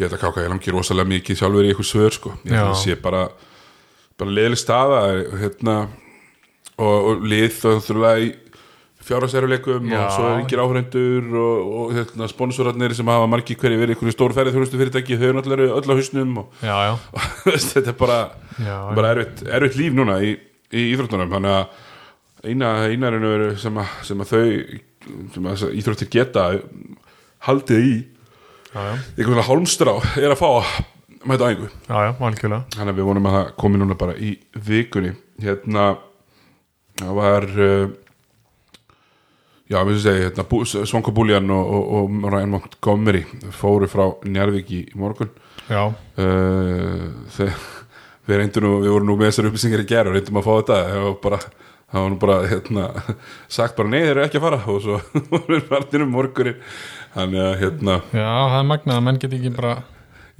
Ég held að ég langi rosalega mikið sjálfur í eitthvað svör, sko, ég held að það sé bara bara leðileg staða hérna, og, og lið þá þurfa í fjárhagserfuleikum Já. og svo er ekki áhrendur og, og hérna, sponsorarnir sem hafa margi hverju verið einhverju stór ferðið þjónustu fyrirtæki þau eru náttúrulega öll á hausnum og Já, já, þetta er bara, bara erfitt, erfitt líf núna í, í íþróttunum. Þannig að eina, eina nú veru sem, að- sem að þau sem að íþróttir geta haldið í. Einhvern veginn hálmstrá er að fá að mæta algjörlega. Þannig að við vonum að það komi núna bara í vikunni. Hérna það var uh, já, við sem segi hérna, Svanko Búljan og, og, og Ryan Montgomery fóru frá Njarðvík í morgun. Já, uh, þegar við reyndum nú, við vorum nú með þessar upplýsingar í gerð og reyndum að fá þetta. Var bara, það var nú bara hérna, sagt bara nei þeir eru ekki að fara. Og svo vorum við farnir um morgunin þannig að hérna já, það er magnað að menn get ekki bara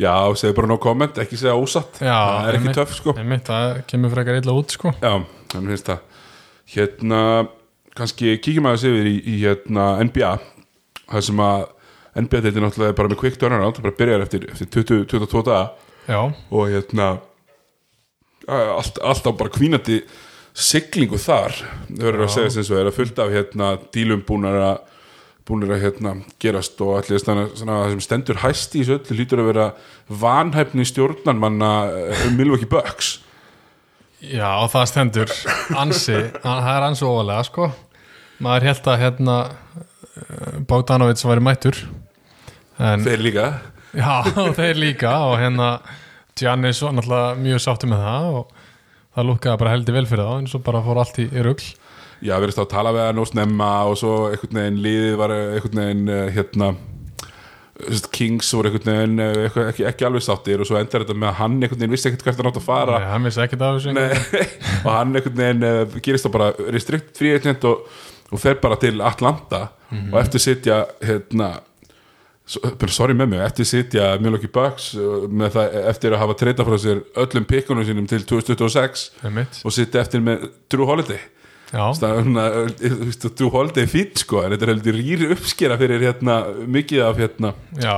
já, segðu bara no comment, ekki segja ósatt. Já, það er ekki einmitt. töff sko. Einmitt, það kemur frekar illa út sko. Já, þannig finnst það. Hérna, kannski kíkjum aðeins yfir í, í hérna, NBA Það sem að NBA þetta er náttúrulega bara með quick turnaround Það bara byrjar eftir, eftir 20, 22 daga. Og hérna allt, Alltaf bara kvínandi siglingu þar Það verður að segja sem svo er að fullt af hérna, dílum búnar að búnir að hérna, gerast og allir svona, svona, það sem stendur hæst í þessu öllu hlýtur að vera vanhæfni stjórnarmanna um Milwaukee Bucks já, það stendur ansi, það er ansi ofalega sko. Maður held að hérna eh, Bogdanovic væri mættur en Þeir líka. Já, þeir líka og hérna Giannis var náttúrulega mjög sáttu með það og það lúkkaði bara heldur vel fyrir það eins og bara fór allt í, í rugl. Já, verðist þá að tala við hann og snemma og svo einhvern veginn liðið var einhvern veginn eh, hérna Kings voru einhvern veginn eh, eitthvað, ekki, ekki alveg sáttir og svo endar þetta með að hann einhvern veginn vissi ekkert hvert hann átt að fara. Nei, hann vissi ekkert af þessu og hann einhvern veginn uh, gerist það bara restrikt frí agent og, og fer bara til Atlanta og eftir sitja hérna sorry með mig, eftir sitja Milwaukee Bucks með það, eftir að hafa treyta frá sér öllum pikkunum sínum til 2026 Einmitt. og sitja eftir með Drew Holiday Uh, þú er fínt sko, en þetta er heldur rýri uppskera fyrir hérna, mikið af hérna já.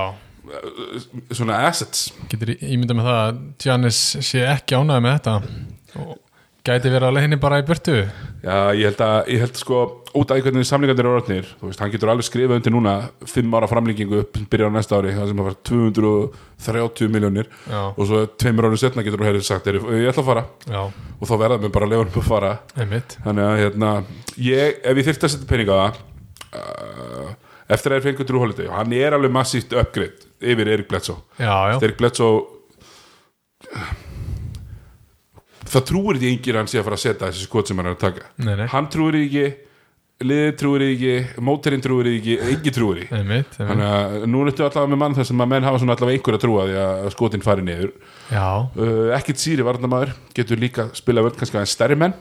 svona assets. Getur ímyndað með það að Giannis sé ekki ánæði með þetta? og gæti verið að leiðinni bara í burtu? Já, ég held að, ég held sko út af hvernig samlingarnir eru orðnir, þú veist, hann getur alveg skrifað undir núna fimm ára framlengingu upp byrjar á næsta ári, það sem að var 230 miljónir og svo tveimur árið setna getur þú hefðið sagt, er, ég ætla að fara. Já, og þá verða mér bara hann að fara. Einmitt. Þannig að hérna, ég, ef ég þyrfti að setja peninga á það uh, eftir að þeir fengur Drew Holiday og hann er alveg massíft uppgreitt yfir Erik Bledsoe. Erik Bledsoe það trúir því engir að hann sé að fara að setja þessi skot sem hann er að taka. Nei, nei, hann trúir því ekki liðið trúir því ekki, móterinn trúir því ekki engin trúir því. Þannig að nú er þetta allavega með mann sem að menn hafa allavega einhver að trúa því að skotin fari niður. Uh, ekkert síri varnamaður getur líka spila völd kannski aðeins stærri menn.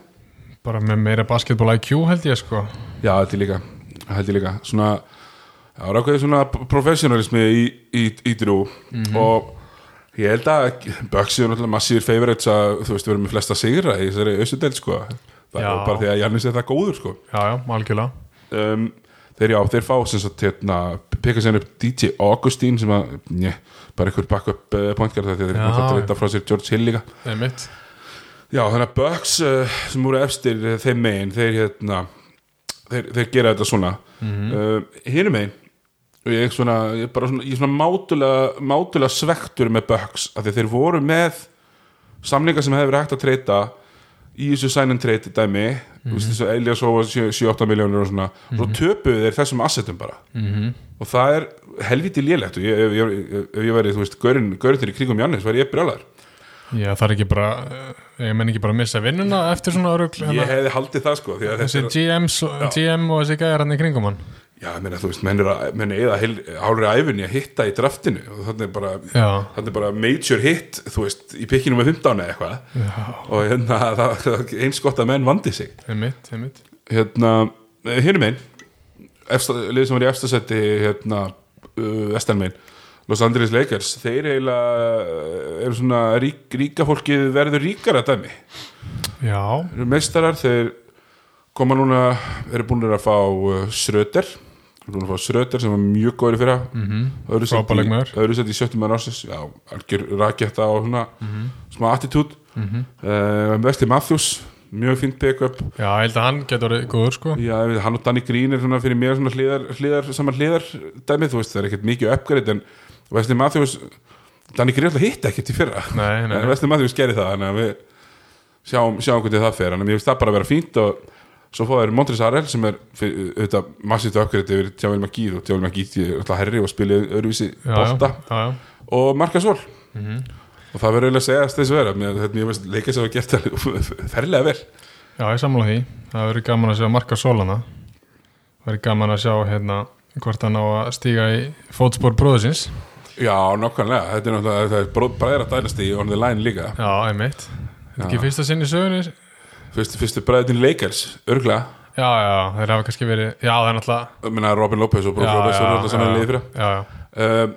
Bara með meira basketball IQ held ég sko. Já, held ég líka, held ég líka. svona, já, rákvæði svona professionalismi í, í, í drú. Og ég held að Bucks er náttúrulega massífur favorites að þú veist, erum með flesta sigra í þessari austudel sko, það Já. er bara því að Jannis er það góður sko. Já, já, algjörlega. Um, þeir já, þeir fá sem sagt hérna, peka sér upp DJ Augustín sem að, njö, bara einhver backup uh, pointgar þegar þeir eru að reyta frá sér George Hill líka. Einmitt, já, þannig að Bucks uh, sem voru efstir uh, þeim megin, þeir hérna þeir, þeir gera þetta svona. Mm -hmm. hinum megin og ég svona, ég er bara svona, ég er svona mátulega, mátulega svektur með Bucks af því þeir voru með samlinga sem hefur hægt að treyta í þessu sign and trade dæmi mm -hmm. Elias Hova 7-8 miljónir og svona, svo töpuðu þeir þessum assetum bara. Mhm, og það er helviti lélegt og ég, ef, ég, ef ég væri, þú veist, gaurin, gaurin í kringum Jannis, væri ég brjálæður Já, það er ekki bara eh, ég menn ekki bara að missa vinnuna eftir svona örugl ég hefði haldið það sko þessi er, GM og þessi gæjar hann í kringum hann já, ég meina, þú veist, menn er að menn að hálfri æfinni að hitta í draftinu og þannig bara þannig bara major hit, þú veist, í pikkinu með 15 eða eitthvað. Og hérna, það, það eins gott að menn vandi sig. Einmitt, einmitt. Hérna, hinum einn liðið sem var í efstasætti hérna, uh, vestan Los Angeles Lakers, þeir eiginlega uh, eru svona rík, ríka fólkið verður ríkara dæmi. Já, eru meistarar, þeir koma núna, eru búin að fá uh, Sröter eru búin að fá Sröter sem var mjög góður í fyrra. Mm -hmm. Öðru sett í sjöttum maður ásins já, algjör raketta og svona smá attitút. Mm -hmm. uh, Vesti Matthews, mjög fínt pick-up. Já, ég held að hann getur orðið góður sko. Já, ég veit, hann og Danny Green er svona fyrir mér svona hliðar, hliðar, saman hliðar dæmið, þú veist, það er ekkert mikið uppgrætt en Wesley Matthews Danny Green alltaf hitt ekkert í fyrra. Nei, nei. en Wesley Matthews gerir það, þannig að við sjáum, sjáum hvernig það fer, að mér finnst það bara að vera fínt og svo fóða er Montres Arel sem er auðvitað massíft uppgrætt yfir Tjável Magíð og Tjável Magíð er alltaf herri og spilið öðruvísi já, já, bolta já, já. og Marka Sol og það verður eiginlega að segja þessu vera með leikast að hafa gert það ferlega vel Já, ég samla því. Það verður gaman að sjá marka sólana. Það verður gaman að sjá hérna hvort hann á að stíga í fótspor bróðusins. Já, nákvæmlega, þetta er náttúrulega er bræðra dænasti on the line líka Já, einmitt. Er ekki fyrsta sinn í sögunni. Fyrstu, fyrstu bræðin Lakers, örglega Já, já, þeir hafa kannski verið, já, það er náttúrulega. ég meina Robin Lopez og Lopez já, voru alltaf saman liðið fyrir um,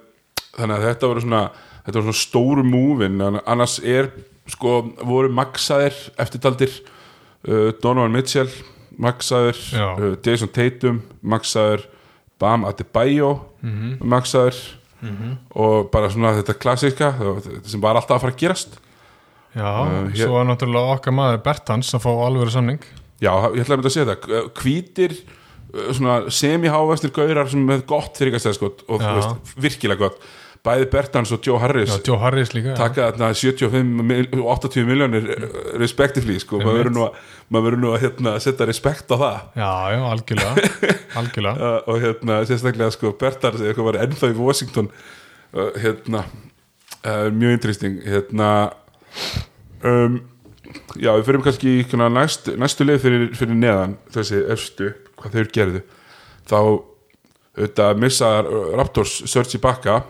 þannig að þetta voru svona þetta voru svona stóru múvin annars er sko voru maksaðir eftirtaldir uh, Donovan Mitchell maksaður, Já. uh, Jason Tatum maksaður, Bam Adebayo Mhm. maksaður og bara svona þetta klassíska þetta sem var alltaf að fara að gerast já. Uh, hér- Svo er náttúrulega okkar maður Bertans að fá alvöru samning. Já, ég ætlaði að mynda að segja það Hvítir, uh, semi-hávestir gaurar sem með gott þrygastæðskot og veist, virkilega gott Bæði Bertans og Joe Harris Já, Joe Harris líka. taka þarna 75 mil- og 80 miljónir respektiflí, sko, maður verður nú að hérna, setja respekt á það Já, já, algjörlega. algjörlega. uh, og hérna, sérstaklega sko, Bertans eitthvað var ennþá í Washington uh, hérna uh, mjög interesting hérna um, já, við fyrir kannski í næst, næstu leið fyrir, fyrir neðan þessi efstu, hvað þeir gerðu. Þá auðvitað missa Raptors Sergi Bakka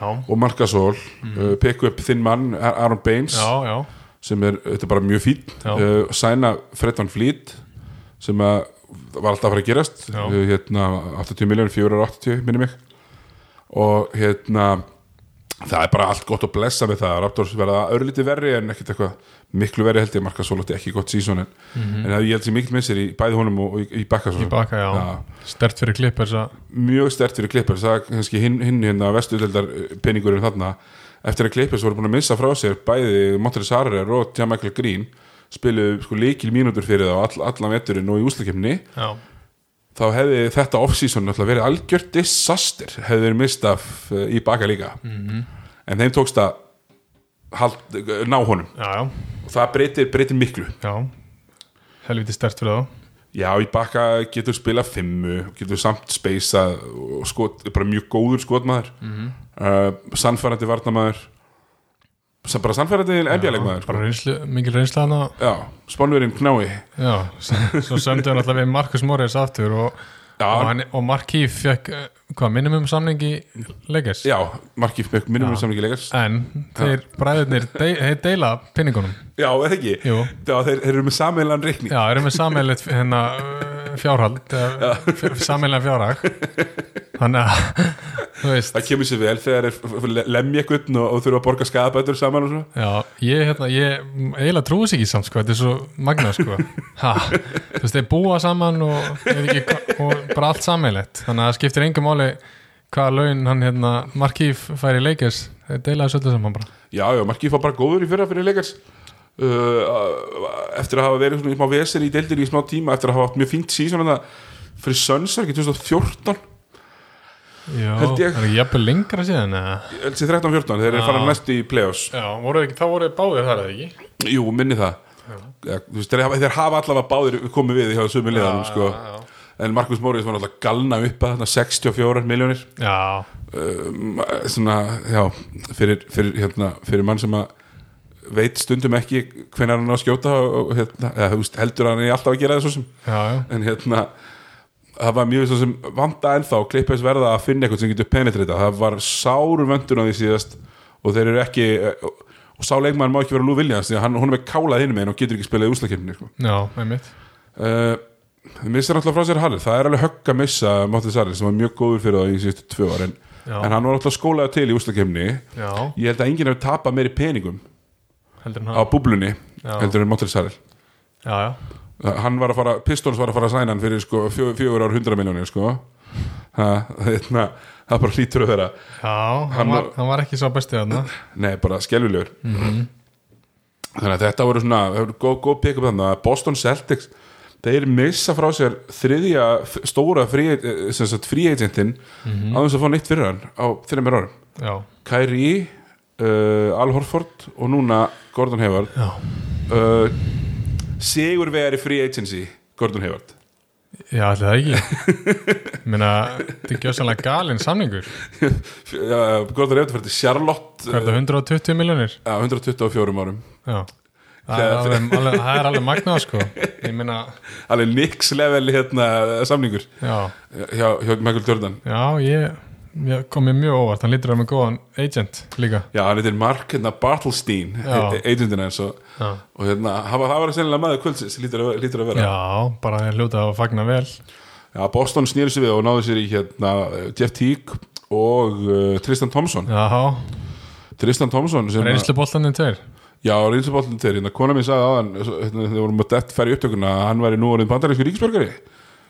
og Marcasol mm. pekku upp þinn mann Aaron Baines já, já, sem er auðvitað bara mjög Já. uh, sæna Fred Van Fleet sem að var alltaf að fara að gerast. Uh, hérna 80 miljónir, 480 minni mig. Og hérna það er bara allt gott að blessa með það. Raptors verða örlítið verri en ekkert eitthvað miklu verri held ég. Marka svo lótti ekki gott sísón en, en það ég held sér mikill missir í bæði honum og, í, í bakka stert fyrir klippers að, mjög stert fyrir Clippers. Það er kannski hinn, hinn hérna vestuðeldar peningurinn þarna. Eftir að Clippers voru búin að missa frá sér bæði Montrezl Harrell og Jan Michael Green spiluðu sko líkil mínútur fyrir það all, allan veturinn og í úslakefni já, þá hefði þetta off-season verið algjört disaster hefði verið mist af uh, í baka líka. -hmm. en þeim tókst að hald, ná honum. Já, já, og það breytir, breytir miklu. Já. Helviti stert fyrir þá. Já, í baka getur spila fimmu getur samt speisa og skot, bara mjög góður skotmaður. Mm -hmm. uh, sannfærandi varnamaður Sa- bara sannfærandi NBA-leikmaður sko. reynslu, mikil reynsla hana Já, spánverinn knái. Já, svo sömdu hann alltaf við Marcus Morris aftur og, Já, og, og Mark Keefe fekk eh, hvað, minimum samning í Lakers? Já Marki Fekk minnum við samlingi leikars en þeir bræðirnir de, þeir deila pinningunum. Já, er það ekki? Já, þeir, þeir eru með sameilan reikning. Já, erum við sameilet hérna uh, fjárhald sameilega fjárhag þannig að þú Það kemur sér vel þegar þeir lemja eitthvað og, og þurfa að borga skadabætur saman og svo. Já, ég, hérna, ég eiginlega trúi sig ekki samt, sko, þetta er svo magnað, sko. Ha, þú veist, þeir búa saman og, ekki, og bara allt sammeilegt þannig að það skiptir engum máli hvaða laun hann, hérna, Markíf fær í leikers, þeir deilaði svolítið saman bara. Já, já, Marki fá bara góður í fyrra fyrir leikars uh, eftir að hafa verið svona í smá vesir í deildir í smá tíma eftir að hafa haft mjög fínt en það fyrir Sönsar, ekki 2014 Já, Held ég. það er jafnvel lengra síðan eða? LC 13-14, þeir eru Já. farin næst í play-offs. Já, voru ekki, þá voru báðir þar eða ekki? Jú, minni það. Ja, þeir, þeir hafa allavega báðir komið við hjá sömu liðanum sko. já, en Markus Móriðs var alltaf galna upp að þarna 64 miljónir já, um, svona, já fyrir, fyrir, hérna, fyrir mann sem að veit stundum ekki hvenær hann á að skjóta og, hérna, eða, heldur hann er alltaf að gera það svo sem. Já, já, en hérna það var mjög svo sem vanda ennþá klippis verða að finna eitthvað sem getur penetrita það var sáru vöndun á því síðast og þeir eru ekki og, og sá leikmann má ekki vera Lou Williams því að hann, hún er kálað hinn með og getur ekki spilað í úslakefni sko. já, einmitt. Uh, missir alltaf frá sér Harrell. Það er alveg högg að missa Máttis Harrell sem var mjög góður fyrir það í síðustu tvö ár en, en hann var alltaf skólaði til í úslakefni ég held að enginn hefur tapað meiri peningum á búblunni Já. heldur en Máttis Harrell. Já, já, hann var að fara, Pistons var að fara að sæna hann fyrir sko, fjö, fjögur ár hundra miljónir sko. þetta, það bara hlýtur að vera. Já, Hann var, hann var ekki svo bestið þarna. Nei, bara skelvilegur Mhm. þannig að þetta voru svona það góð, góð pick-up þannig að Boston Celtics þeir missa frá sér þriðja stóra free, eh, agentin Mhm. á þess að fá neitt fyrir hann á þreymir árum. Kyrie, uh, Al Horford og núna Gordon Hayward. Já, uh, Sigur vegari free agency Gordon Hayward. Já, allir það ekki. Meina, þetta er gjössanlega galinn samningur. Já, Gordon Hayward fyrir Charlotte Hvað er það, 120 miljonir? á 124 árum. Já. Það er alveg, alveg, alveg magnað sko. Meina, alveg nix level hérna samningur. Já, hjá, hjá Michael Jordan. Já, ég kom mér mjög óvart. Hann lítur að með góðan agent líka. Já, hann heitir Mark hérna, Bartelstein Já. agentin hans og, Já, og hérna, það var sennilega maður kvöldsins lítur, að- lítur að vera. Já bara ég hljóta að fagna vel. Já, Boston snýri sig við og náðu sér í hérna, Jeff Teague og uh, Tristan Thompson. Já, Tristan Thompson sem reynslu boltaninn tveir. Já, reynsluboltin til, hérna, kona mín sagði aðan hérna, þegar vorum að dett færi upptökuna að hann væri nú orðin bandarísku ríkisborgari.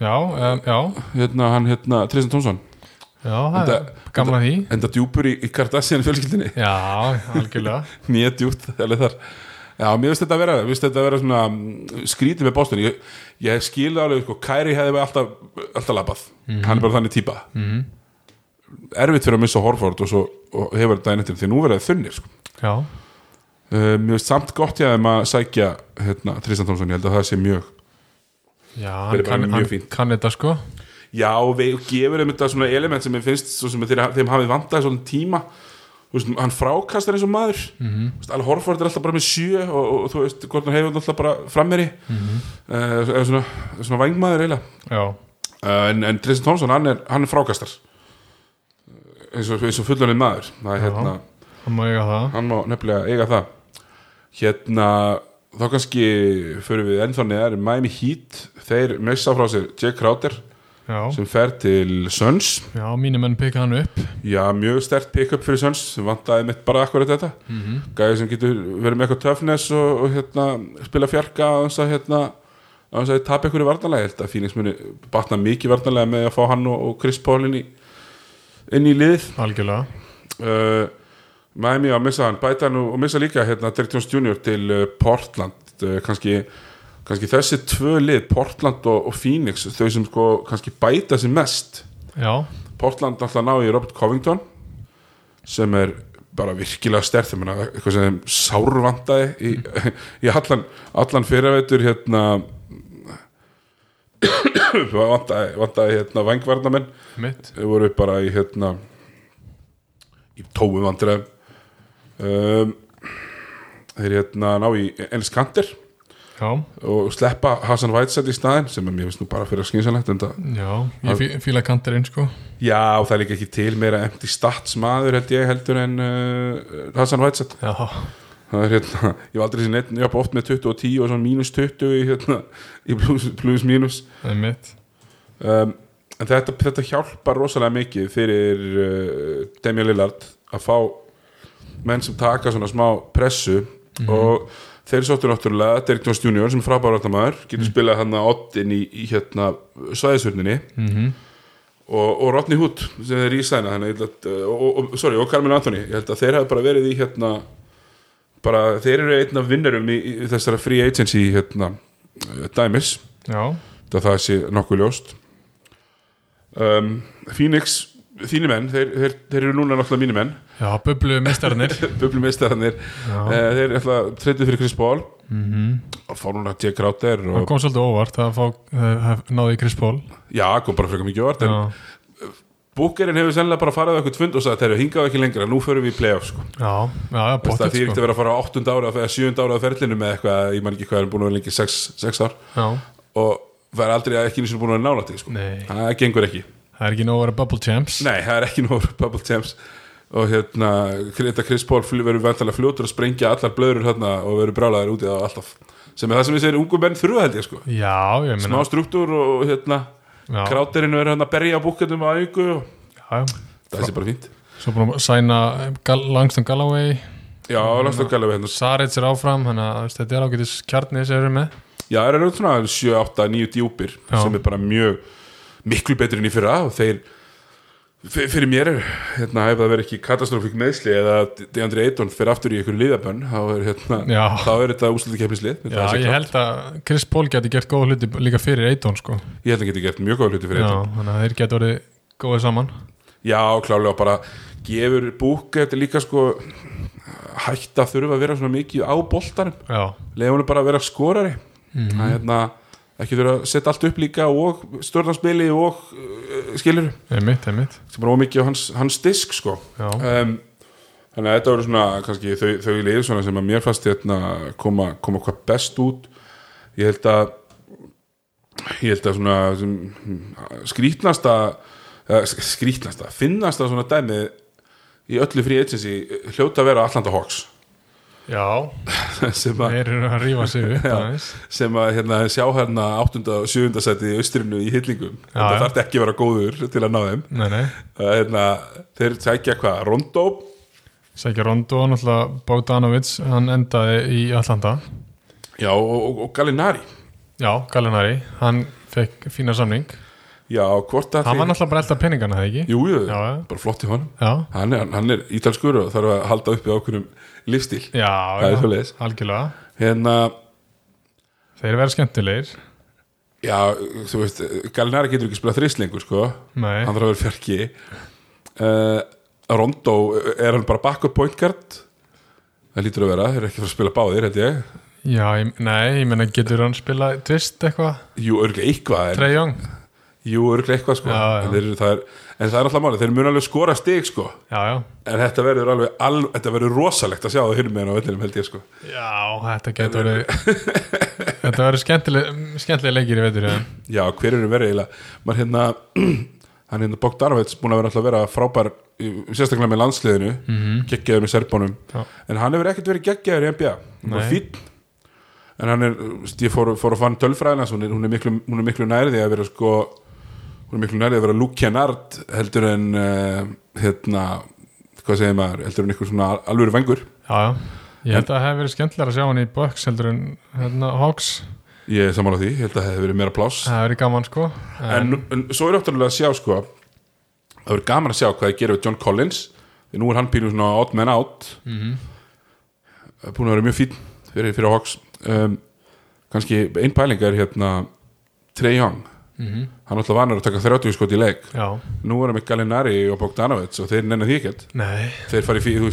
Já, um, já, hérna, hann, hérna, Tristan Thompson já, gamla því. enda djúpur í, í Kardashian fjölskyldinni Já, algjörlega. Nýja djúpt, alveg þar. Já, mér finnst þetta að vera, þetta að vera svona mm, skrítið með Boston. Ég, ég skilði alveg, sko, Kyrie hefði alltaf, alltaf labbað, hann er bara þannig típa Mhm. erfitt fyrir að missa Horford og, svo, og hefur þetta einnig til því nú verða þeir þunnir sko. Já, uh, mér finnst samt gott ég að að sækja hérna, Tristan Thompson, ég held að það sé mjög já, hann kann, mjög hann kann þetta sko Já, og við gefur þeim þetta svona element sem ég finnst svo sem þeir, þeim hafið vantað svona tíma. Veist, hann frákastar eins og maður. Mm. -hmm. Al Horford er alltaf bara með sjö og, og, þú veist, Gordon Hayward er alltaf bara frammeri. Mm -hmm. uh, svona, svona vangmaður eiginlega. Uh, en, en Tristan Thompson, hann er, hann er frákastar. Eins og, eins og fullunni maður. Það er hérna hann má eiga það. Hann má nefnilega eiga það. Hérna þá kannski fyrir við ennþá neðar. Miami Heat, þeir missa frá sér Jake Crowder já, sem fer til Suns já mínu menn peka hann upp. Já, mjög stert pick-up fyrir Suns sem vantaði mitt bara akkurat þetta. Mm -hmm. gæði sem getur verið með eitthvað toughness og, og hérna, spila fjarka á þess að hérna að tapa ykkur í varnalega Phoenix muni batna mikið varnalega með að fá hann og, og Chris Paul inn í inn í lið algjörlega. Uh, Miami að missa hann. Bæta hann og og missa líka hérna Derek Jones Jr. til uh, Portland. Uh, kannski, kannski þessi tvö lið Portland og, og Phoenix þau sem sko kannski bæta sér mest. Já, Portland alltaf ná í Robert Covington sem er bara virkilega meina, eitthvað sem sárvandaði í, í allan, allan fyrirveitur hérna vandaði, vandaði hérna vangvarnamenn mitt Þau voru bara í hérna í tóum vandræðum. Um, þeir hérna ná í Ennis Kanter já, og sleppa Hassan Whiteside í staðin sem mér finnst nú bara fyrir að það, já, ég fí- fíla kanterinn sko. Já, það er líka ekki til meira empty stats maður held ég heldur en uh, Hassan Whiteside. Já, það er hérna, ég var aldrei sér neitt ég var oft með 20 og 10 og svona mínus 20 í hérna, í plus, plus mínus. Það er mitt um, en þetta, þetta hjálpar rosalega mikið fyrir uh, Damian Lillard að fá menn sem taka svona smá pressu og þeir sóttu náttúrulega Derek Jones Jr. sem er frábæra áttamæður getur spilað hann að oddin í, í hérna svæðisvörninni mm og, og Rodney Hood sem er í sæna held að, og, og, sorry, og Carmen Anthony ég held að þeir hafa bara verið í hérna bara, þeir eru einn af vinnarum í, í þessara free agency hérna, uh, dæmis. Það það sé nokkuð ljóst. Um, Phoenix þínir menn, þeir, þeir, þeir eru núna náttúrulega mínir menn, já, bublu mestarnir bublumistæðanir já, uh, þeir er alltaf treytið fyrir Chris Paul. Mhm. Og fór núna Jake Crowder og, kom svolítið óvart að fá, uh, náði Chris Paul. Já, kom bara frekar mikið vart en Búkerinn hefur sennilega bara farið á eitthvað fund og sagði þeir eru hingað ekki lengra, nú förum við í playoff sko. já, já, já Veist, það bóttið fyrir ekki sko. að vera að fara á 8. ára eða 7. ára á ferlinu með eitthvað, ég man ekki hvað er búin að vera lengi 6 ár. Já, og verður aldrei ekki og búin að vera nála til sko. það gengur ekki. Það er ekki nóg að vera bubble champs. Nei, það er ekki nóg Bubble Champs og hérna, þetta Chris Paul verður vantalega fljótur að sprengja allar blöður hérna og verður brálaður úti á alltaf. Sem er það sem við segir ungu menn þurfa held ég sko. Já, ég smá struktúr og hérna já, kráterinu er hérna að berja búkendum á auku það sé bara fínt. Svo búin að sæna Gal Langston Galloway. Já, Langston Galloway hérna. Sarits er áfram, þannig að þetta er ágætis kjarnið sem eru með. Já, það eru svona 7, 8, 9 djúpir Já. sem er bara mjög miklu betur enn í fyrra og þeir fyrir mér er, hérna, ef það verður ekki katastrófík meðsli eða Deandre Ayton fyrir aftur í einhverju liðabönn þá er, hérna, Já. er þetta úslutu keppnislið Já, ég held að Chris Paul geti gert góða hluti líka fyrir Eiton sko. Ég held að geti gert mjög góða hluti fyrir Já, Ayton. þannig að þeir geti orðið góðið saman. Já, klálega bara gefur búk eftir líka sko hætt að þurfa að vera svona mikið á boltanum. Já, leiðum hann bara að vera skorari. Mhm. það er hérna ekki þurfa að setja allt upp líka og stjórnarspili og uh, skilur einmitt, einmitt. Sem bara ómikið á hans, hans disk sko. Um, þannig að þetta voru svona kannski þau, þau liðið svona sem að mér fannst hérna koma, koma hvað best út. Ég held að ég held að svona sem, skrítnasta eða skrítnasta, finnasta svona dæmi í öllu frí agency hljóta að vera Atlanta Hawks já. Sem að, þeir eru að að hérna, sjá hérna 8. og 7. seti í austrinu í hillingum. Já, þetta þarf ekki að vera góður til að ná þeim. Nei, nei, að, hérna, þeir sækja hvað, Rondo? Sækja Rondo náttúrulega Bogdanovic, hann endaði í Atlanta. Já, og, og, og Gallinari. Já, Gallinari, hann fekk fína samning já, hvort að Hann var náttúrulega bara elda peningana, það ekki? jú, jú, Já, bara flott í honum. Hann er, hann er ítalskur og þarf að halda uppi ákveðnum lífstíl já, já. Algjörlega. Hérna, Þeir verða skemmtilegir. Já, þú veist Gallinari getur ekki spilað þrist lengur sko. Nei, hann þarf að vera fjarki. Uh, Rondo, er hann bara backup point guard? Það lítur að vera, þeir eru ekki að spila báðir held ég. Já, ég, nei, ég menna getur hann spila twist eitthvað, jú, örgulega eitthvað Young jú, örgulega eitthvað sko. Já, já. En, þeir, það er, en það er alltaf máli, þeir mun alveg skora stig sko. Já, en þetta verður alveg, al, þetta verður rosalegt að sjá það hinn með henn á vellinum held ég sko. Já, þetta getur verið þetta verður skemmtileg, skemmtileg leikir í veitur. Já, hver eru verið eiginlega? Maður hérna, hann hérna Bogdanovits búin að vera alltaf að vera frábær sérstaklega með landsliðinu mm -hmm. geggjaður með serbónum en hann hefur ekkert verið geggjaður í NBA hann var fínn. En hann er, ég fór, fór að fann tölfræðina hún er, hún er miklu, er miklu nærði að vera sko hún er miklu nærði að vera Kennard heldur en uh, hérna, hvað segir maður heldur en einhver svona alvöru vengur já, já. Ég held að það hefði verið skemmtilega að sjá hann í Bucks heldur en hérna, Hawks. Ég er saman á því, ég held að það hefði verið meira pláss. Það hefði verið gaman sko. En, en svo er náttúrulega að sjá sko það verður gaman að sjá hvað það gerir við John Collins því nú er hann pínu svona odd man out. Mhm. búin að vera mjög fín fyrir, fyrir Hawks. Um, kannski einn pæling er hérna Trey Young Mhm. hann er alltaf vanar að taka 30 skot í leik. Já, nú er hann með Gallinari og Bogdanovits og þeir nenni því ekkert. Þeir fara í, fílu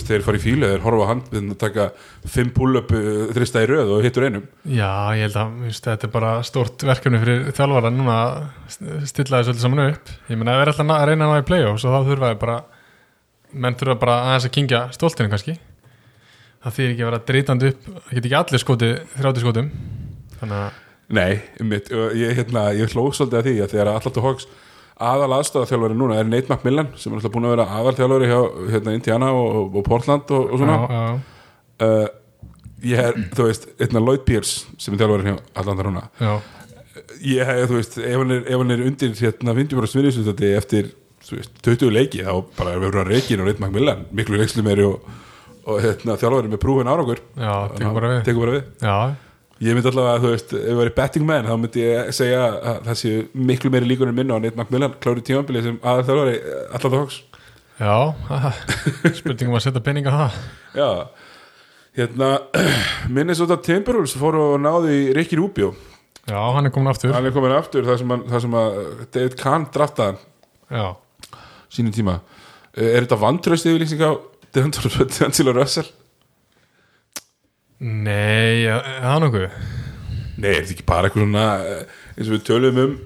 þeir horfa hann að taka 5 pull-up uh, þrista í röð og hittur einum. Já, ég held að víst, þetta er bara stórt verkefni fyrir þjálfara núna að st- stilla þessu öllu saman upp. Ég meina, ef við erum alltaf að reyna að ná í play-offs og þá þurfa við bara menn þurfa bara aðeins að kingja stoltinu kannski. Það þýr ekki að vera drítandi upp það get ekki allir skoti, 30 skotum. Þannig að, Nei, mitt, ég, hérna, ég hlóð svolítið að því að þegar alltaf Hawks aðal aðstæðaþjálfari núna er Nate McMillan sem er alltaf búin að vera aðalþjálfari hjá hérna, Indiana og, og Portland og, og svona. Já, já, uh, ég er, þú veist, einna Lloyd Pierce sem er þjálfari hjá Atlanta núna. Ég hef, þú veist, ef hann er, ef hann er undir hérna 50% svinnisutati eftir veist, 20 leiki, þá bara er verið að reikin og Nate McMillan, miklu leikslu meiri og, og hérna, þjálfari með prúfin árangur. Já, tekur bara við. tekur bara við. Já, Ég myndi allavega að þú veist, ef ég væri betting man þá myndi ég segja að það séu miklu meiri líkur en minna á Nate McMillan. Klári tímambili sem aðal þjálfari alltaf það hóks já spurningum að setja pening á það. Já, hérna Minnesota Timberwolves fóru og náðu í Ricky Rubio. Já, hann er komin aftur. Hann er komin aftur þar sem, þar sem að David Kahn draftaði hann. Já, sínum tíma. Eh, Er þetta vantraust yfirlýsing á D'Angelo Russell? Nei, það nokkuð? Nei, er þetta ekki bara eitthvað svona eh, eins og við tölum um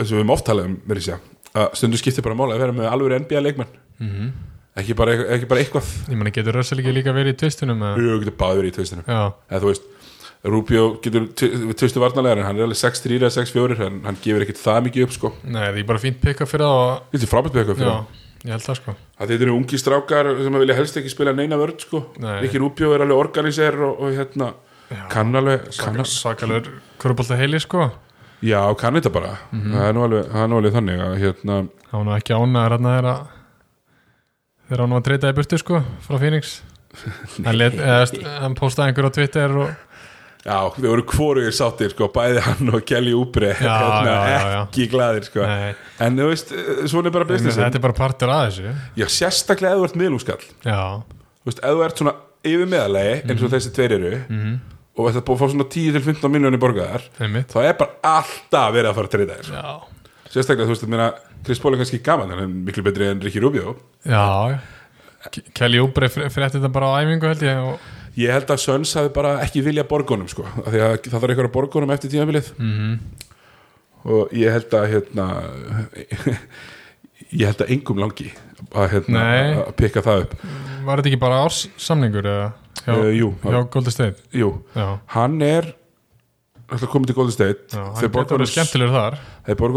eins og við höfum oft talað um, verið sér að stundu skiptir bara mála að vera með alveg NBA leikmenn. Mm ekki bara, ekki bara eitthvað. Ég meina, getur Russell ekki líka verið í tvistunum? Jú, getur báði verið í tvistunum. Eða þú veist, Rubio getur tvistu varnarlegar en hann er alveg 6-3 eða 6-4 en hann gefur ekkert það mikið upp sko. Nei, það er bara fínt pikka fyrir það og Þetta er frábært eitthvað fyrir hann. Ég held það sko. Að þetta eru ungi strákar sem vilja helst ekki spila neina vörð sko. Nei. Rikki Rubio er alveg organiser og, og hérna kann alveg kann, Sakalur kvörubolta heili sko. Já, kann þetta bara. Það er nú alveg, það er nú alveg þannig að hérna Það var ekki ánæður hérna þegar hann var að treyta í burtu sko frá Phoenix. Hann, hann postaði einhver á Twitter og Já, þau voru hvorugir sáttir sko, bæði hann og Kelly Já, hérna, já, já, já. ekki glaðir sko. nei, en þú veist, svona er bara business þetta er bara partur að þessu. Já, sérstaklega ef þú ert miðlungskall. Já, Þú veist, ef þú ert svona yfir meðalegi eins og þessi tveir eru mhm, og þetta búið að fá svona 10-15 miljónir borgaðar einmitt. þá er bara alltaf verið að fara að treyta þér Já, sérstaklega, þú veist, ég meina Chris Paul er kannski gaman, hann er miklu betri en Ricky Rubio. Já Ke- Kelly Oubre frétti þetta bara á æfingu held ég og, Ég held að Söns hafi bara ekki vilja borgunum sko, því að það þarf að borgunum eftir tímabilið. Mhm, og ég held að hérna ég held að engum langi að, hérna, að pikka það upp. Var þetta ekki bara árs samningur eða hjá, uh, jú, hjá Golden State? Jú, Já, hann er komið til Golden State. Þeir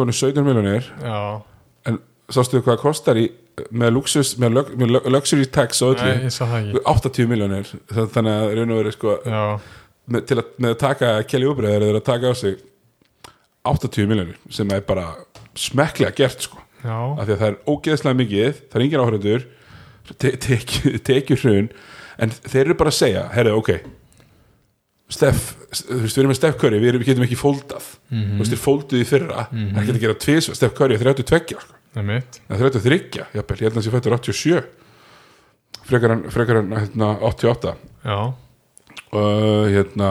hann 17 miljonir Já, en sástu hvað það kostar í með, luxus, með, lux, með lu- luxury tax og nei, öllu það ekki. 80 miljonir þannig að raun og verið sko með, til að, með að taka Kelly Oubre þeir eru að taka á sig 80 miljonir sem er bara smekklega gert sko. Já, af því að það er ógeðslega mikið það er engin áhörður te tekjur teki hrun en þeir eru bara að segja, herru, ok Steff, þú veist, við erum með Steff Curry við, getum ekki fóldað. Þú veist, þeir fólduð í fyrra mm -hmm. það getur að gera tvis, Steff Curry er 32 sko. Einmitt. Eða 33, jafnvel, ég held að sé fættur 87 frekar hann, frekar hann hérna, 88 Já, og hérna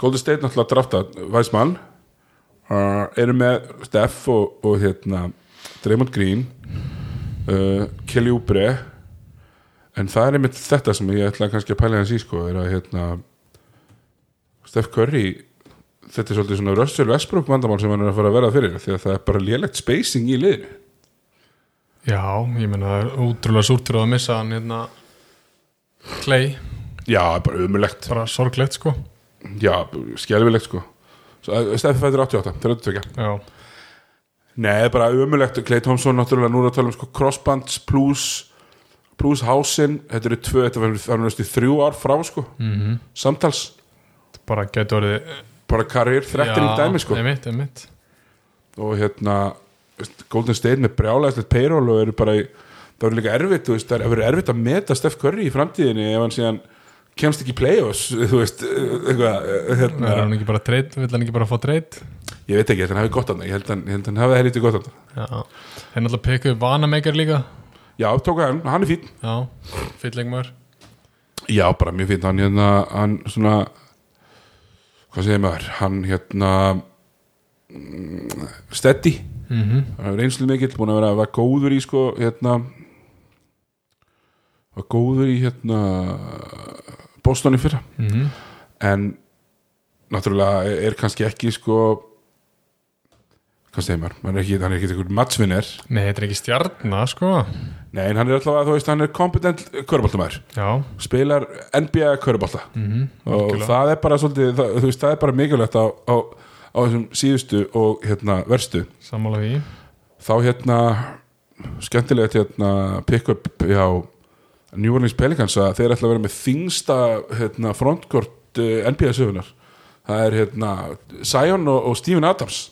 Golden State náttúrulega drafta Weismann uh, eru með Steff og, og hérna Draymond Green. Uh, Kelly Oubre. En það er einmitt þetta sem ég ætla kannski að pæla hans í sko er að hérna Steff Curry þetta er svolítið svona Russell Westbrook vandamál sem hann er að fara að verða fyrir því að það er bara lélegt spacing í liðinu já, ég meina það er útrúlega súrtur að missa hann hérna Clay, já, bara umulegt bara sorglegt sko. Já, skelfilegt sko. Steffi fættir 88, 32 já, Nei, bara umulegt, Clay Thompson náttúrulega, nú er að tala um sko crossbands plus plus hásinn, þetta eru tvö þetta var næstu þrjú ár frá sko mm samtals, bara getur orðið bara karriér þrettin í dæmi sko. einmitt, einmitt. Og hérna Golden State með brjálæðslegt payroll og eru bara í, það verður líka erfitt veist, það verður erfitt að meta Steph Curry í framtíðinni ef hann síðan kemst ekki í play-offs þú veist, eitthvað er hérna, hann ekki bara treyt, vill hann ekki bara fá treyt ég veit ekki, ég held hann hafi gott hann ég held hann, hann hafi helviti gott hann já, þeir náttúrulega pekku upp Vanamegar líka. Já, tók hann, hann er fín já, fyllingmör já, bara mjög fín, hann hérna hann svona hvað segir maður, hann hérna mm, steady mm -hmm. hann er reynslu mikill, búin að vera var góður í sko, hérna var góður í hérna Boston í fyrra. Mhm. en náttúrulega er, er kannski ekki sko hvað segir maður, hann er ekki, ekki einhver matchvinner, nei, þetta er ekki stjarnar sko. Nei en hann er alltaf þú veist, hann er kompetent köruboltamæður spilar NBA körubolta mm og það er bara svolítið, það, þú veist, það er bara mikilvægt á, á, á þessum síðustu og hérna verstu. Sammála því. Þá hérna skemmtilegt hérna pick-up hjá New Orleans Pelicans að þeir ætla að vera með þingsta hérna, frontcourt uh, NBA sögunar það er hérna Zion og, og Steven Adams.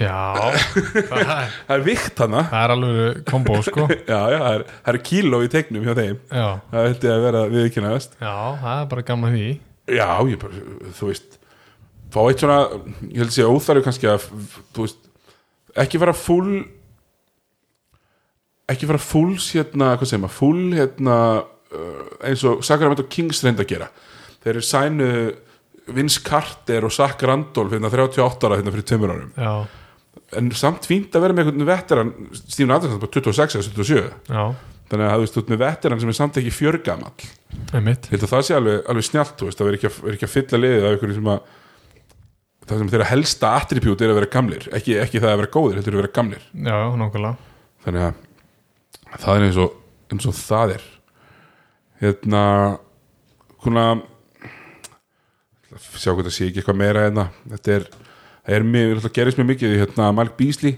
Já, það, er- það er vikt hana það er alveg kombo sko. Já, já, það er, það er kíló í tegnum hjá þeim. Já, það ætti að vera viðkynnaðast já, það er bara gaman því. Já, ég bara, þú veist fá eitt svona, ég held að sé óþarfi kannski að, þú veist ekki vera full ekki vera fulls hérna, hvað segir maður, full hérna uh, eins og Sacramento Kings reynda að gera. Þeir eru sænu Vince Carter og Zach Randolph hérna 38 ára hérna fyrir tveimur árum. Já, en samt fínt að vera með einhvern veteran Stephen Adams bara 26 eða 27 já, þannig að þú veist, ert með veteran sem er samt ekki fjörgamall. Að það sé alveg, alveg snjált það verður ekki, ekki að fylla liðið af ykkur sem að það sem þeirra helsta attribút er að vera gamlir ekki, ekki það að vera góðir, heldur að vera gamlir. Já, nokkulega þannig að það er eins og, eins og það er. Hérna kuna sjá hvað það sé ekki eitthvað meira hérna. Þetta er, er mjög, gerist mjög mikið hérna Malik Beasley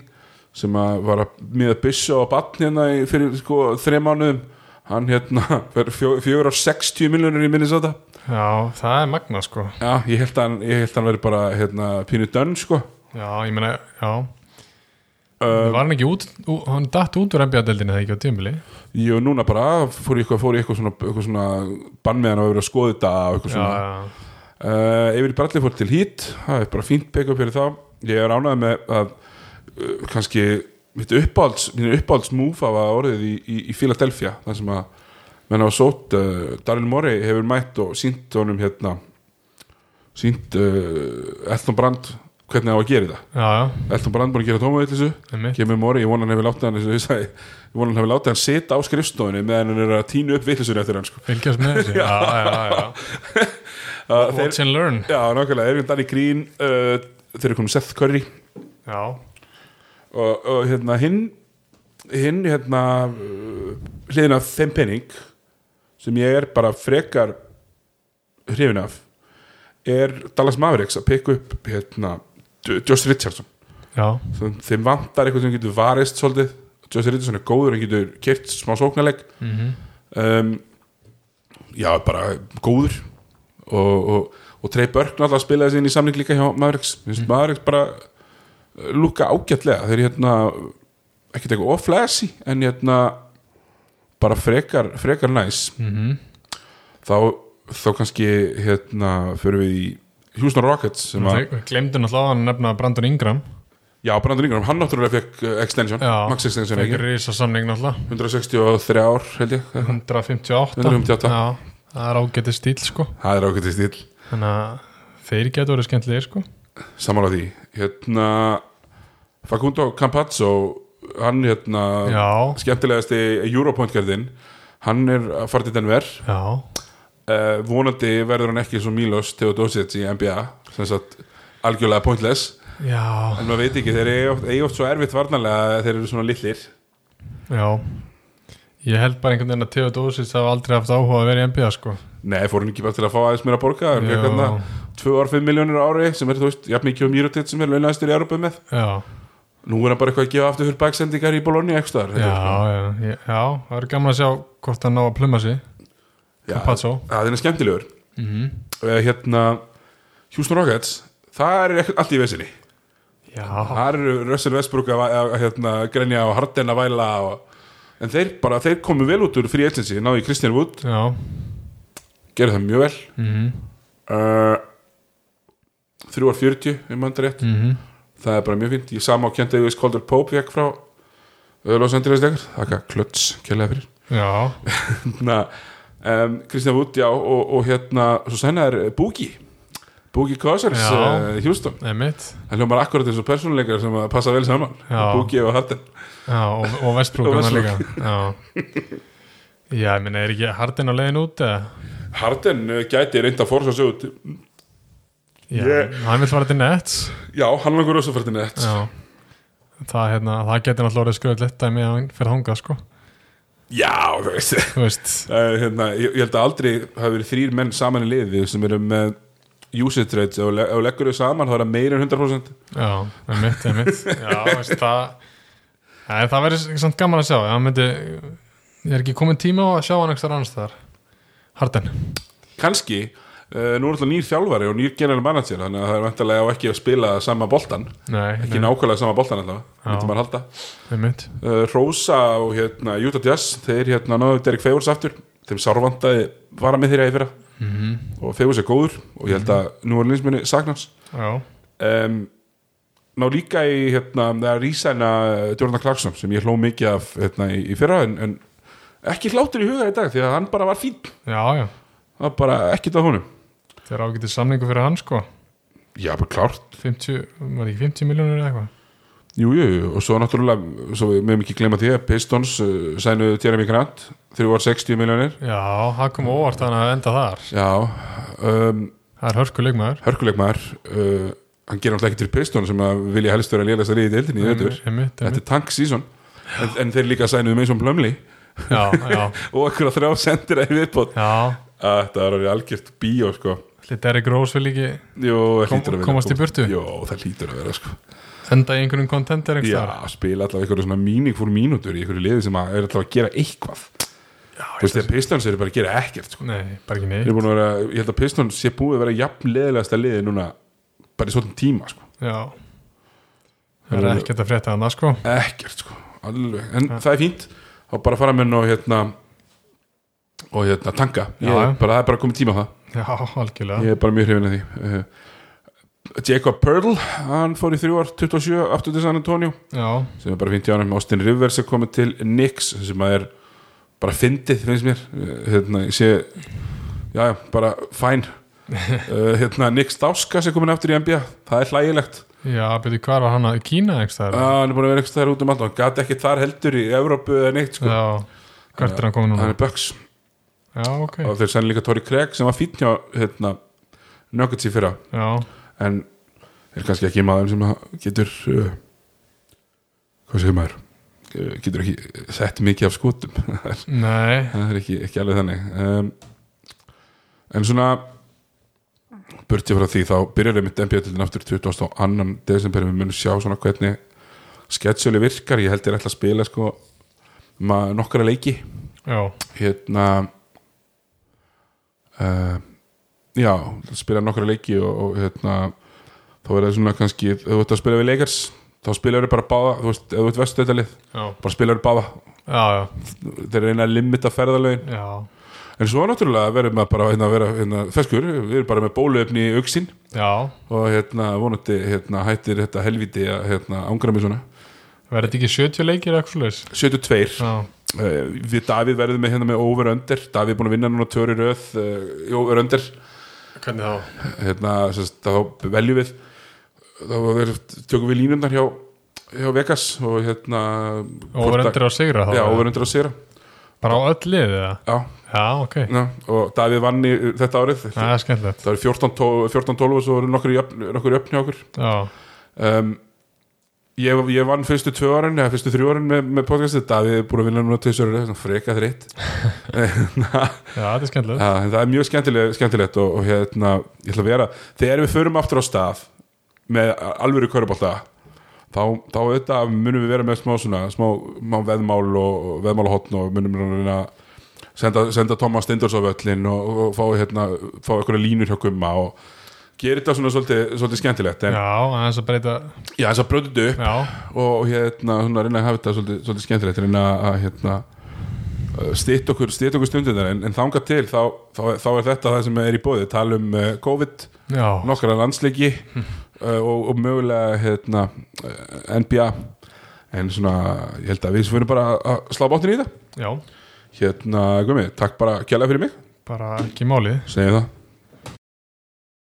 sem að var að miða byssu á batn hérna fyrir sko þreim mánuðum. Hann hérna fyrir fjögur á 60 miljonur í Minnesota já, það er magna sko. Já, ég held að hann, að veri bara hérna, pínu dönn sko. Já, ég meina, já. Uh, var hann ekki út, ú, hann datt út úr NBA-deldinu þegar ekki á tímabili? Jú, núna bara fór ég eitthvað, fór ég eitthvað svona, eitthvað svona bann með hann að vera að skoða þetta eitthvað svona. já, uh, Yfir Bradley fór til hít það er bara fínt pick up fyrir þá. Ég er ánægð með að uh, kannski mitt uppáhalds mínu uppáhalds move hafa orðið í, í, í Philadelphia þar sem að menn hafa sótt uh, Daryl Morey hefur mætt og sínt honum hérna sínt uh, Elton Brand hvernig það var að gera þetta. Já, já, Elton Brand búin að gera tómavillisu kemur Mori, ég vona hann hefur látið hann ég sagði, ég vona hann hefur látið hann sita á skrifstofunni meðan hann er að tínu upp villisur eftir hann sko. fylgjast með þessu, já, já, já þeir, watch and learn. Já, nákvæmlega, Ervin Danny Green uh, þeir eru komið Seth Curry. Já, og, og hérna hinn hinn hérna hliðin af þeim penning sem ég er bara frekar hrifin af er Dallas Mavericks að pikka upp hérna Josh Richardson. Þeim vantar eitthvað sem getur varist svolítið. Josh Richardson er góður, hann getur kert smá sóknarleik. Mhm. Um, já, bara góður. Og, og, og Trey Burke náttúrulega spilaði inn í samling líka hjá Mavericks. Mm. Mavericks bara uh, lúka ágætlega. Þeir eru hérna ekkert eitthvað of-flashy en hérna bara frekar, frekar næs mhm. þá, þá kannski hérna fyrir við í Houston Rockets glemdum náttúrulega að nefna Brandon Ingram. Já, Brandon Ingram, hann náttúrulega fekk uh, extension, Já, max extension fekk risa samning náttúrulega. 163 ár held ég 158 158. Já, það er ágætið stíl sko. Það er ágætið stíl Þannig að þeir getur verið skemmtilegir sko. Samála því. Hérna Facundo Campazzo hann hérna skemmtilegasti Europoint-gerðin hann er að fara til Denver. Uh, vonandi verður hann ekki svo Milos Teodosic í NBA sem sagt algjörlega pointless. Já, en maður veit ekki, þeir eru oft, oft svo erfitt varnarlega að þeir eru svona lillir já. Ég held bara einhvern veginn að Theodosic hafa aldrei haft áhuga að vera í NBA sko. Nei, fór hann ekki bara til að fá aðeins mér að borga? Hann Já. fekk 2 ár 5 miljónir ári sem er þú veist, jafn mikið um Mirotic sem er launaðistur í Európa með. Já, nú er hann bara eitthvað að gefa aftur fyrir baksendingar í Bologna ekstra já, já, já, það er gaman að sjá hvort hann ná að pluma sig. Campazzo. það er skemmtilegur. Mm -hmm. uh, hérna Houston Rockets, það er allt í vesinni. Já, það eru Russell Westbrook að, að, að hérna, grenja og Harden að væla og, en þeir bara, þeir komu vel út úr frí agency, náðu í Christian Wood. Já. Gerðu það mjög vel. Mm uh, 3 ár 40 um andar rétt. -hmm. Það er bara mjög fínt, ég sama á Davis Calder Pope vekk frá uh, Los Angeles leikar, ekki klöts kjærlega fyrir. Um, Wood, já og, og hérna, svo senna er Boogie. Boogie Cousins, uh, Houston. Emitt það hljómar akkurat eins og persónuleikar sem að passa vel saman. Boogie og Harden. Já, og, og Vestbrúk Og og Westbrook. líka. Já, já, ég meina, er ekki Hardin á leiðin út? Harden uh, gæti reynda að forsa sig út Ég- hann vil fara til Nets. Já, hann langur rosa fyrir nett Já. Það, hérna, það getur náttúrulega orðið skröð lett dæmi að hann fyrir þangað sko. Já, þú veist. Þú veist, uh, hérna, ég, ég held að aldrei hafi verið þrýr menn saman í liði sem eru með usage rate og, le og leggur þau saman þá er það meira en 100% já, með mitt, með mitt Já, veist, það Æ, Það verður samt gaman að sjá. Það myndi, ég er ekki komin tíma á að sjá hann ekstra annars þar Harden. Kannski, nú er alltaf nýr þjálfari og nýr general manager þannig að það er vantarlega á ekki að spila sama boltan Nei, ekki nei, nákvæmlega sama boltan uh, Rosa og hérna Utah Jazz þeir hérna náðu Derek Favors aftur. Þeim sárvandaði vara með þeirra í fyrra mm og Favors er góður og ég held að nú er linsminni sagnans Já, um, ná líka í hérna, það rísæna Jordan Clarkson sem ég hló mikið af hérna, í, í fyrra en, en ekki hlátur í huga í dag því að hann bara var fín já, já. Það var bara ekkit af honum Það er ágætið samningu fyrir hann sko. Já, bara klárt. 50, var ekki 50 miljónur eða eitthvað? Jú, jú, jú, og svo náttúrulega svo við meðum ekki glemma því að Pistons uh, sænuðu Jeremy Grant, þrjú var 60 miljónir Já, það kom óvart hann að enda þar. Já, um, Það er hörku leikmaður. hörkuleik maður uh, hann gerir náttúrulega ekki til Pistons sem að vilja helst vera að þess að í deildinni í vetur Einmitt, Þetta er tank season. En, en þeir líka sænuðu Mason Plumlee. Já, já, og okkur að þrjá sendir að viðbót. Já. Að þetta var orðið algjört bíó sko. Rose vil ekki Jú, það Kom- hlýtur að vera komast í burtu? Jú, það hlýtur að vera sko. enda í einhvernum kontender Já, spila alltaf einhverju svona meaningful mínútur í einhverju liði sem að er alltaf að gera eitthvað Þú veist, þegar Pistons eru bara að gera ekkert sko. Nei, bara ekki er neitt að vera, ég held að Pistons sé búið að vera jafn leðilegasta liði núna bara í svona tíma sko. Já Það er ekkert að frétta hann sko ekkert sko. Alveg. en það er fínt og bara fara með henn og hérna og hérna tanka ég, Já, já. bara, það er bara komið tíma það Já, algjörlega. Ég er bara mjög hrifin af því. Uh, Jacob Pearl hann fór í þrjú ár 27 aftur til San Antonio. Já, sem er bara fínt í ánum Austin Rivers er komið til Knicks sem að er bara fyndið finnst mér. Uh, hérna, ég sé já, já, bara fæn uh, hérna, Nick Stauska sem komin aftur í NBA það er hlægilegt. Já, betur hvað var hann að Kína uh, staðar? Hann er búin að vera eitthvað út um allt og hann gæti ekki þar heldur í Evrópu eða neitt sko. Já, hvert er hann komin hann núna? er Bucks Já, ok. Og þeir senni líka Tori Craig sem var fín hjá hérna, Nuggets í fyrra. Já, en er kannski ekki maður sem getur uh, hvað segir maður? Uh, getur ekki sett mikið af skotum. Það nei er ekki, ekki alveg þannig. Um, en svona burtið frá því þá byrjar við mitt NBA-tildin aftur 22. desember við munum sjá svona hvernig sketsjöli virkar, ég held ég ætla að spila sko ma- nokkra leiki. Já, hérna uh, já, spila nokkra leiki og, og hérna þá er það svona kannski, þú ert að spila við leikars þá spilar þau bara báða, þú veist, ef þú ert vestu þetta lið, já, bara spilar þau báða. Já, já, þeir reyna að limita ferðalögin. En svo náttúrulega verðum maður bara hérna, að vera hérna, feskur, við erum bara með bóluefni í auksin já. og hérna vonandi hérna, hættir þetta helviti að hérna, ángra mig svona. Verður þetta ekki 70 leikir eða eitthvað slags? 72 Já, Uh, við Davíð verðum með hérna með over-under Davíð er búin að vinna núna töri röð uh, í over-under hvernig þá? hérna, þá veljum við þá tökum við línundar hjá, hjá Vegas og hérna Óverendur á sigra þá? já, over-under að sér Bara á öll lið eða? já, Já, ok. Já, og Davíð vann í þetta árið. Það er skemmtilegt. Það eru 14-12 14-12 og svo eru nokkur í öfn, nokkur í öfn hjá okkur. Já, um, ég, ég vann fyrstu tvö árin eða fyrstu þrjú árin með, með podcastið. Davíð er búin að vinna núna til þessu freka þritt Já, þetta er skemmtilegt. Það er mjög skemmtilegt, skemmtilegt og, og hérna, ég ætla að vera. Þegar við förum aftur á stað með alvöru körubólta þá, þá auðvitað munum við vera með smá svona, smá, veðmál og, veðmálahotn og munum við reyna senda, senda Thomas Stindors á völlin og, og fá, hérna, fá eitthvað línur hjá gumma og gera þetta svona svolítið, svolítið skemmtilegt en Já, aðeins að breyta já, þess að brjóta þetta upp Já, og hérna, svona reyna að hafa þetta svolítið, svolítið skemmtilegt reyna að hérna stýtt okkur, okkur stundin en, en þangað til þá, þá, þá er þetta það sem er í bóði tala um uh, COVID, já, nokkara landsleiki uh, og, og mögulega hérna, uh, NBA en svona, ég held að við fyrir bara að slá báttin í það já. Hérna, Gumi, takk bara kjærlega fyrir mig. Bara ekki málið. Segjum það